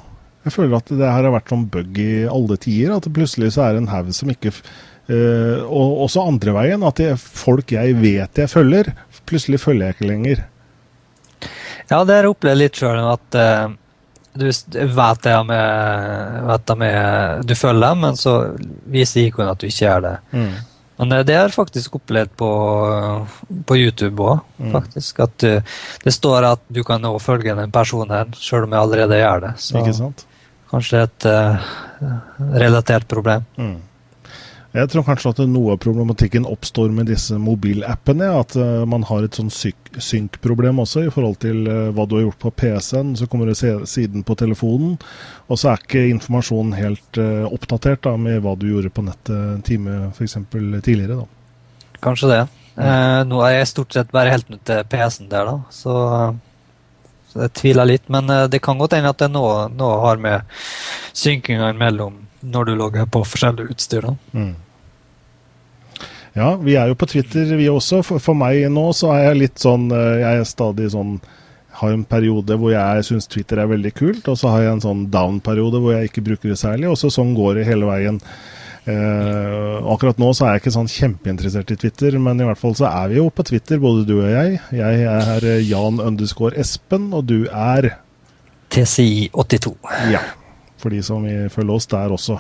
Jeg føler at det her har vært sånn bug i alle tider. At det plutselig så er det en haug som ikke eh, Og også andre veien. At det er folk jeg vet jeg følger, plutselig følger jeg ikke lenger. Ja, det har jeg opplevd litt sjøl. At uh, du vet det med, vet det med Du følger dem, men så viser ikonet at du ikke gjør det. Men eh, det har jeg faktisk opplevd på, på YouTube òg, faktisk. At du, det står at du kan nå følge den personen her, sjøl om jeg allerede gjør det. Så Ikke sant? kanskje et uh, relatert problem. Jeg tror kanskje at noe av problematikken oppstår med disse mobilappene. At eh, man har et sånn synk-problem også i forhold til eh, hva du har gjort på PC-en. Så kommer det siden på telefonen, og så er ikke informasjonen helt eh, oppdatert da, med hva du gjorde på nettet en time f.eks. tidligere. da. Kanskje det. Eh, nå er jeg stort sett bare helt nødt til PC-en der, da. Så, så jeg tviler litt. Men det kan godt hende at det nå, nå har med synkingene imellom når du logger på forskjellige utstyr. da. Ja, vi er jo på Twitter vi også. For, for meg nå så er jeg litt sånn eh, Jeg er stadig sånn har en periode hvor jeg syns Twitter er veldig kult, og så har jeg en sånn down-periode hvor jeg ikke bruker det særlig, og så sånn går det hele veien. Eh, akkurat nå så er jeg ikke sånn kjempeinteressert i Twitter, men i hvert fall så er vi jo på Twitter, både du og jeg. Jeg er Jan underscore Espen, og du er TCI82. Ja. For de som vil følge oss der også.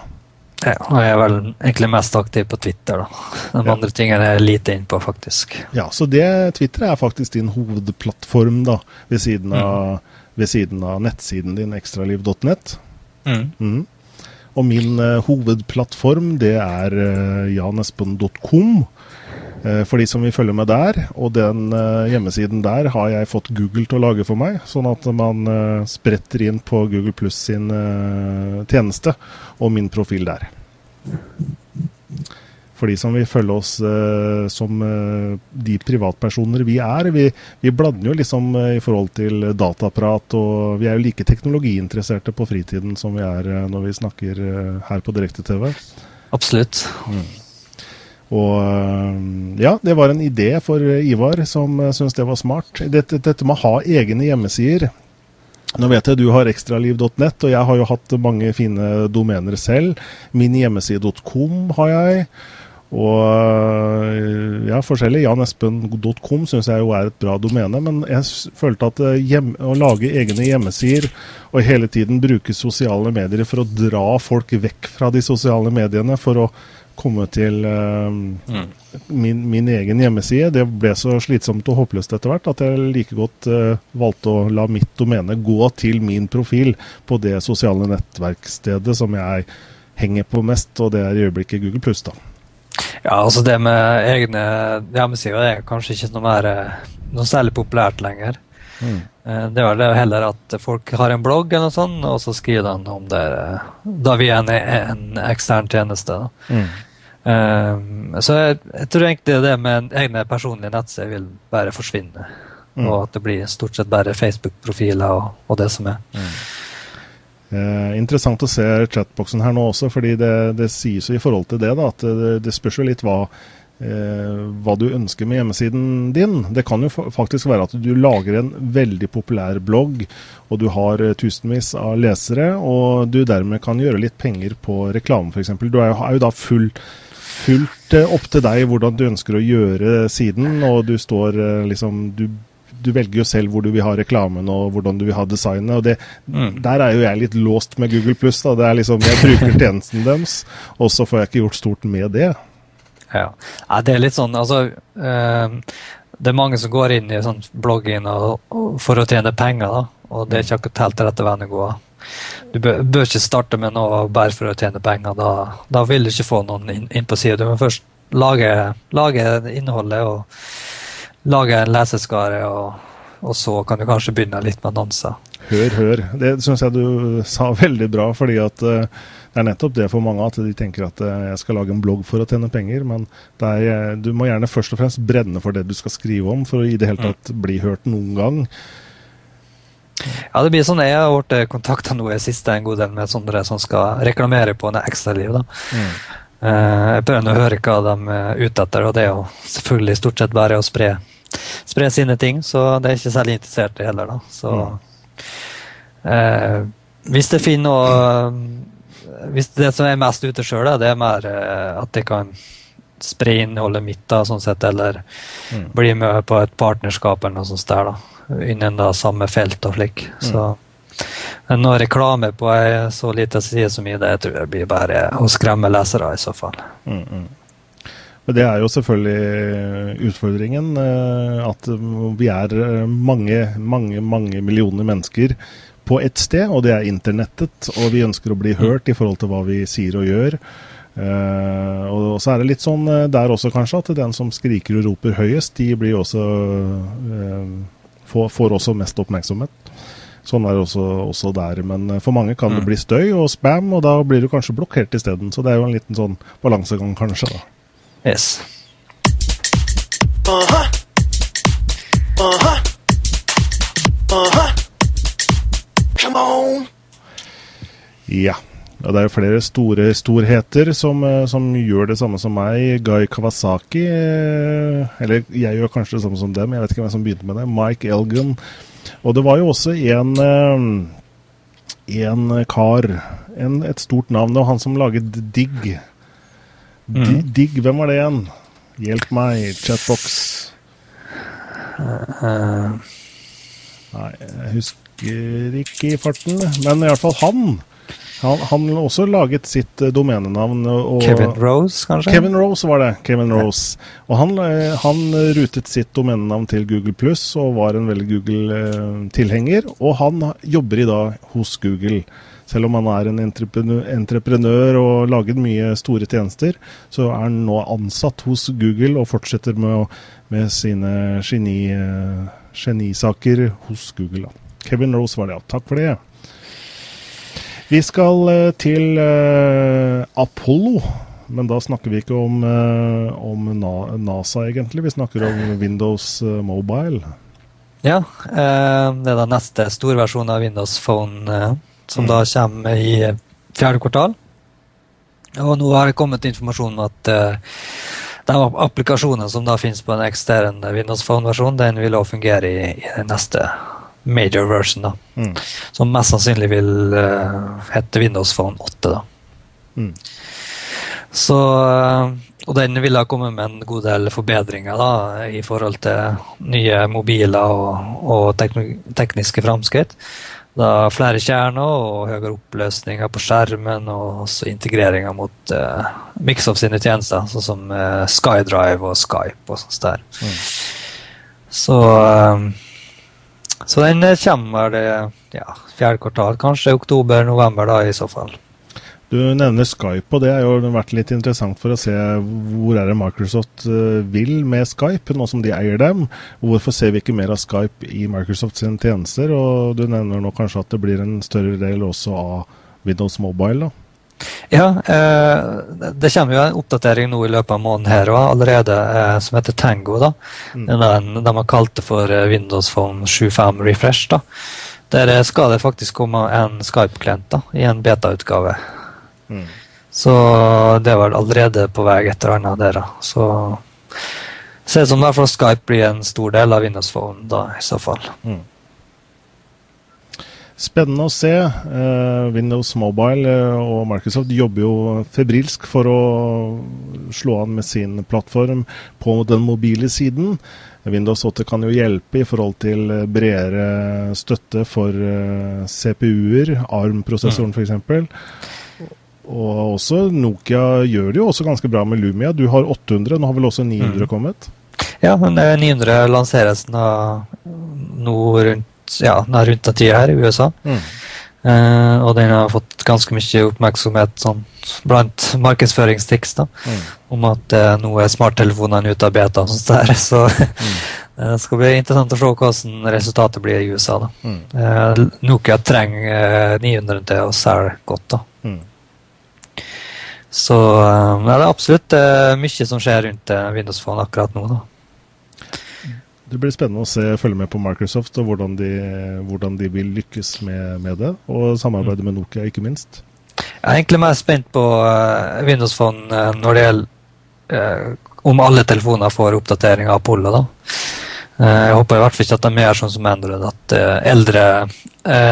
Ja, og jeg er vel egentlig mest aktiv på Twitter, da. De Ja. andre tingene er jeg lite inn på, faktisk. Ja, så det, Twitter er faktisk din hovedplattform, da, ved siden av, ved siden av nettsiden din ekstraliv.net. Mm. Og min uh, hovedplattform, det er uh, janespen.com. eh, for de som vil følge med der. Og den eh, hjemmesiden der har jeg fått Google til å lage for meg, sånn at man eh, spretter inn på Google Pluss sin tjeneste og min profil der. For de som vil følge oss som de privatpersoner vi er. Vi, vi blander jo liksom i forhold til dataprat, og vi er jo like teknologiinteresserte på fritiden som vi er når vi snakker her på direkte-TV. Absolutt. Og eh, ja, det var en idé for eh, Ivar, som uh, syntes det var smart. Dette, dette med å ha egne hjemmesider. Nå vet jeg du har ekstraliv.net, og jeg har jo hatt mange fine domener selv. Min hjemmeside.com har jeg. Og øh, ja, forskjellig. JanEspen.com syns jeg jo er et bra domene, men jeg følte at hjem, å lage egne hjemmesider og hele tiden bruke sosiale medier for å dra folk vekk fra de sosiale mediene for å komme til øh, min, min egen hjemmeside, det ble så slitsomt og håpløst etter hvert at jeg like godt uh, valgte å la mitt domene gå til min profil på det sosiale nettverksstedet som jeg henger på mest, og det er i øyeblikket Google Pluss, da. Ja, altså det med egne hjemmesider er kanskje ikke noe mer eh, noe særlig populært lenger. Eh, Det er vel heller at folk har en blogg eller noe sånt, og så skriver de om det eh, da vi er en, en ekstern tjeneste. Da. Um, så jeg, jeg tror egentlig det med en egne personlige nettsider vil bare forsvinne. Og at det blir stort sett bare Facebook-profiler og, og det som er. Eh, interessant å se chatboksen her nå også, fordi det, det sies jo i forhold til det da, at det, det spørs jo litt hva, eh, hva du ønsker med hjemmesiden din. Det kan jo faktisk være at du lager en veldig populær blogg, og du har eh, tusenvis av lesere, og du dermed kan gjøre litt penger på reklame f.eks. Du er jo, er jo da full fullt eh, opp til deg hvordan du ønsker å gjøre siden, og du står eh, liksom du, du velger jo selv hvor du vil ha reklamen og hvordan du vil ha designet. og det, Der er jo jeg litt låst med Google Pluss. Liksom, jeg bruker tjenesten deres, og så får jeg ikke gjort stort med det. Ja. ja. det er litt sånn, altså eh, Det er mange som går inn i sånn blogging og, og for å tjene penger, da. Og det er ikke akkurat helt rette veien å gå. Du bør, bør ikke starte med noe bare for å tjene penger. Da, da vil du ikke få noen inn, inn på sida. Du må først lage, lage innholdet og lage en leseskare, og, og så kan du kanskje begynne litt med annonser. hør, hør. Det syns jeg du sa veldig bra, fordi at eh, det er nettopp det for mange at de tenker at eh, jeg skal lage en blogg for å tjene penger, men det er, eh, du må gjerne først og fremst brenne for det du skal skrive om, for å i det hele tatt bli hørt noen gang. Ja, det blir sånn jeg har blitt kontakta nå i siste en god del med sånne som skal reklamere på en ekstraliv. da. Eh, Jeg prøver å høre hva de er ute etter, og det er jo selvfølgelig stort sett bare å spre, spre sine ting, så det er ikke særlig interessert i heller, da. Så eh, hvis det finner noe Hvis det som er mest ute sjøl, det er mer eh, at jeg kan spre innholdet mitt, da, sånn sett, eller bli med på et partnerskap eller noe sånt der, da. Innen da samme felt og slik. Så men noe reklame på ei så lita side som i det, tror jeg blir bare å skremme lesere, i så fall. Men det er jo selvfølgelig utfordringen. eh, At vi er eh, mange, mange, mange millioner mennesker på ett sted, og det er internettet. Og vi ønsker å bli hørt i forhold til hva vi sier og gjør. Uh, og så er det litt sånn eh, der også kanskje at den som skriker og roper høyest, de blir også uh, får, får også mest oppmerksomhet. Sånn er det også, også der. Men for mange kan det bli støy og spam, og da blir du kanskje blokkert isteden. Så det er jo en liten sånn balansegang, kanskje. da. Yes. Come on. Ja. Og det er jo flere store storheter som, eh, som gjør det samme som meg. Guy Kawasaki eh, Eller jeg gjør kanskje det samme som dem, jeg vet ikke hvem som begynte med det. Mike Elgan. Og det var jo også en eh, en kar, en, et stort navn, og han som laget Digg. Di- Digg, hvem var det igjen? Hjelp meg, chatbox. Nei, jeg husker ikke i farten. Men i hvert fall han. Han, han også laget sitt eh, domenenavn. Og, Kevin Rose, kanskje? Kevin Rose var det. Kevin Rose. Og han, eh, han rutet sitt domenenavn til Google Pluss og var en veldig Google-tilhenger. Og han jobber i dag hos Google. Selv om han er en entreprenør, entreprenør og laget mye store tjenester, så er han nå ansatt hos Google og fortsetter med, med sine geni, eh, genisaker hos Google. Da. Kevin Rose var det, ja. Takk for det. Vi skal eh, til uh, Apollo, men da snakker vi ikke om, uh, om Na NASA, egentlig. Vi snakker om Windows Mobile. Ja, Uh, det er da neste storversjon av Windows Phone som da kommer i fjerde kvartal. Og nå har det kommet informasjon om at den applikasjonen som da finnes på den eksisterende Windows Phone-versjonen, den vil også fungere i, i neste major version, da. Mm. Som mest sannsynlig vil uh, hete Windows Phone 8, da. Mm. Så, eh, og den vil da komme med en god del forbedringer da, i forhold til nye mobiler og, og tekno- tekniske framskritt. Da flere kjerner og høyere oppløsninger på skjermen, og også integreringer mot uh, Mixoff sine tjenester, sånn som uh, SkyDrive og Skype og sånt der. Så, eh, så den eh, kommer det ja, fjerde kvartal, kanskje oktober-november da i så fall. Du nevner Skype, og det har jo vært litt interessant for å se hvor er det Microsoft eh, vil med Skype, nå som de eier dem. Hvorfor ser vi ikke mer av Skype i Microsoft sine tjenester? Og du nevner nå kanskje at det blir en større del også av Windows Mobile, da. Ja, eh, det kommer jo en oppdatering nå i løpet av måneden her også, allerede, eh, som heter Tango. da. Den, den de har kalt det for eh, Windows Phone 7.5 Refresh. da. Der eh, skal det faktisk komme en Skype-klient da, i en beta-utgave. Så det var allerede på vei et eller annet der. da. Så ser ut som fall Skype blir en stor del av Windows Phone da, i så fall. Spennende å se. Eh, Windows Mobile eh, og Microsoft jobber jo febrilsk for å slå an med sin plattform på den mobile siden. Windows 8 kan jo hjelpe i forhold til bredere støtte for eh, CPU-er, ARM-prosessoren f.eks. Og også Nokia gjør det jo også ganske bra med Lumia. Du har 800, nå har vel også 900 kommet? Ja, men eh, 900 lanseres nå, nå rundt, ja, rundt den tida her i USA. Eh, og den har fått ganske mye oppmerksomhet sånn, blant markedsføringstics da, om at uh, nå er smarttelefonene ute av beta og sånt der. Så Det skal bli interessant å se hvordan resultatet blir i USA. da. Mm. Uh, Nokia trenger eh, 900 til å selge godt. da. Mm. Så eh, det er absolutt eh, mye som skjer rundt eh, Windows Phone akkurat nå. da. Det blir spennende å se, følge med på Microsoft og hvordan de, hvordan de vil lykkes med, med det. Og samarbeide med Nokia, ikke minst. Jeg er egentlig mer spent på eh, Windows Phone eh, når det gjelder eh, om alle telefoner får oppdatering av Apollo. da. Jeg håper i hvert fall ikke at de gjør sånn som Android, at eldre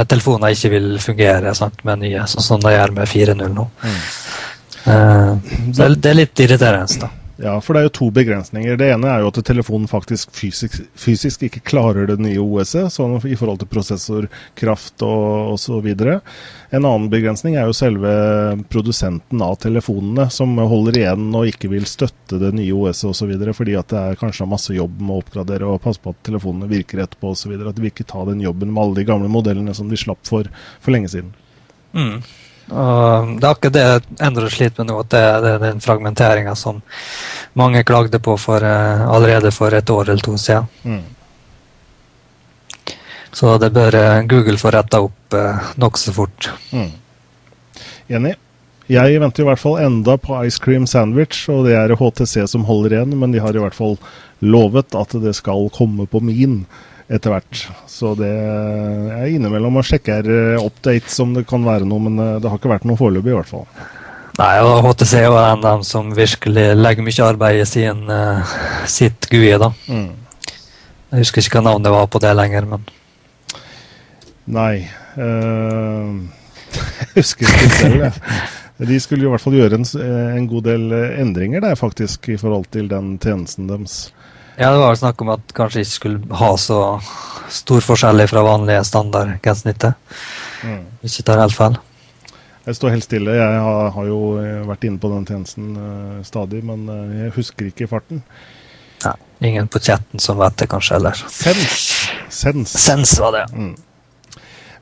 telefoner ikke vil fungere sant, med nye, sånn som de gjør med 4.0 nå. Mm. det det er litt irriterende. da. Ja, for det er jo to begrensninger. Det ene er jo at telefonen faktisk fysisk, fysisk ikke klarer det nye OS-et, sånn i forhold til prosessorkraft og osv. En annen begrensning er jo selve produsenten av telefonene, som holder igjen og ikke vil støtte det nye OS-et osv. fordi at det er kanskje masse jobb med å oppgradere og passe på at telefonene virker etterpå osv. At de vil ikke ta den jobben med alle de gamle modellene som de slapp for for lenge siden. Mm. Og det er akkurat det Android sliter med nå, at det, det er den fragmenteringa som mange klagde på for, uh, allerede for et år eller to siden. Mm. Så det bør uh, Google få retta opp uh, nokså fort. Mm. Enig. Jeg venter i hvert fall enda på Ice Cream Sandwich, og det er HTC som holder igjen, men de har i hvert fall lovet at det skal komme på min etter hvert. Så det er innimellom og sjekker her updates om det kan være noe, men eh, det har ikke vært noe foreløpig i hvert fall. Nei, og HTC er jo en av dem som virkelig legger mye arbeid i sin, uh, sitt GUI. da. Mm. Jeg husker ikke hva navnet var på det lenger, men Nei Uh, Jeg husker ikke selv, jeg. De skulle i hvert fall gjøre en, eh, en god del eh, endringer der, faktisk, i forhold til den tjenesten deres. Ja, det var vel snakk om at kanskje ikke skulle ha så stor forskjell fra vanlige standardgrensesnittet. Mm. Ikke tar helt feil. Jeg står helt stille. Jeg har, har jo eh, vært inne på den tjenesten uh, stadig, men uh, jeg husker ikke farten. Nei, ingen på chatten som vet det, kanskje, eller Sens. Sens. Sens var det. ja.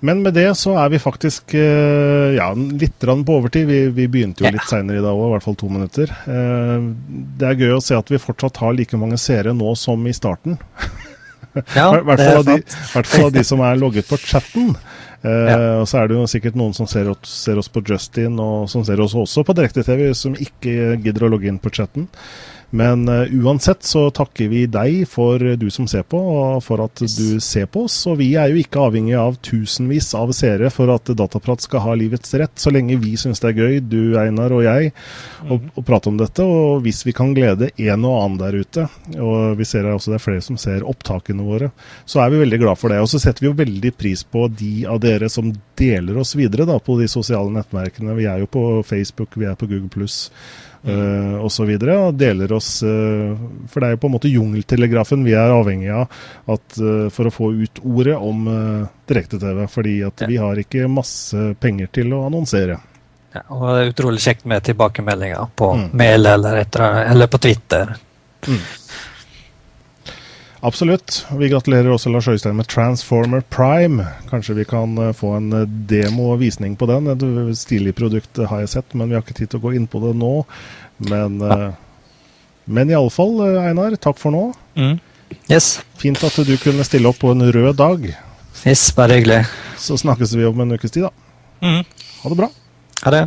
Men med det så er vi faktisk eh, ja, litt på overtid. Vi, vi begynte jo Ja. litt seinere i dag òg, i hvert fall to minutter. Eh, Det er gøy å se at vi fortsatt har like mange seere nå som i starten. Ja, I hvert fall av de som er logget på chatten. Eh, Ja. Og så er det jo sikkert noen som ser oss, ser oss på Justin, og som ser oss også på direkte-TV, som ikke gidder å logge inn på chatten. Men uh, uansett så takker vi deg for du som ser på, og for at du ser på oss. Og vi er jo ikke avhengig av tusenvis av seere for at Dataprat skal ha livets rett, så lenge vi syns det er gøy, du Einar og jeg, å, å prate om dette. Og hvis vi kan glede en og annen der ute, og vi ser også det er flere som ser opptakene våre, så er vi veldig glad for det. Og så setter vi jo veldig pris på de av dere som deler oss videre da, på de sosiale nettverkene. Vi er jo på Facebook, vi er på Google pluss uh, osv. Og deler oss uh, For det er jo på en måte jungeltelegrafen vi er avhengig av at, uh, for å få ut ordet om uh, direkte-TV. Fordi at Ja. vi har ikke masse penger til å annonsere. Ja, og det er utrolig kjekt med tilbakemeldinger på Mm. mail eller, etter, eller på Twitter. Absolutt. Vi gratulerer også Lars Øystein med Transformer Prime. Kanskje vi kan eh, få en eh, demo og visning på den. Et eh, stilig produkt har jeg sett, men vi har ikke tid til å gå inn på det nå. Men, ja. men iallfall, Einar, takk for nå. Mm. Yes. Fint at du kunne stille opp på en rød dag. yes, bare hyggelig. Så snakkes vi om en ukes tid, da. Mm. Ha det bra. Ha det.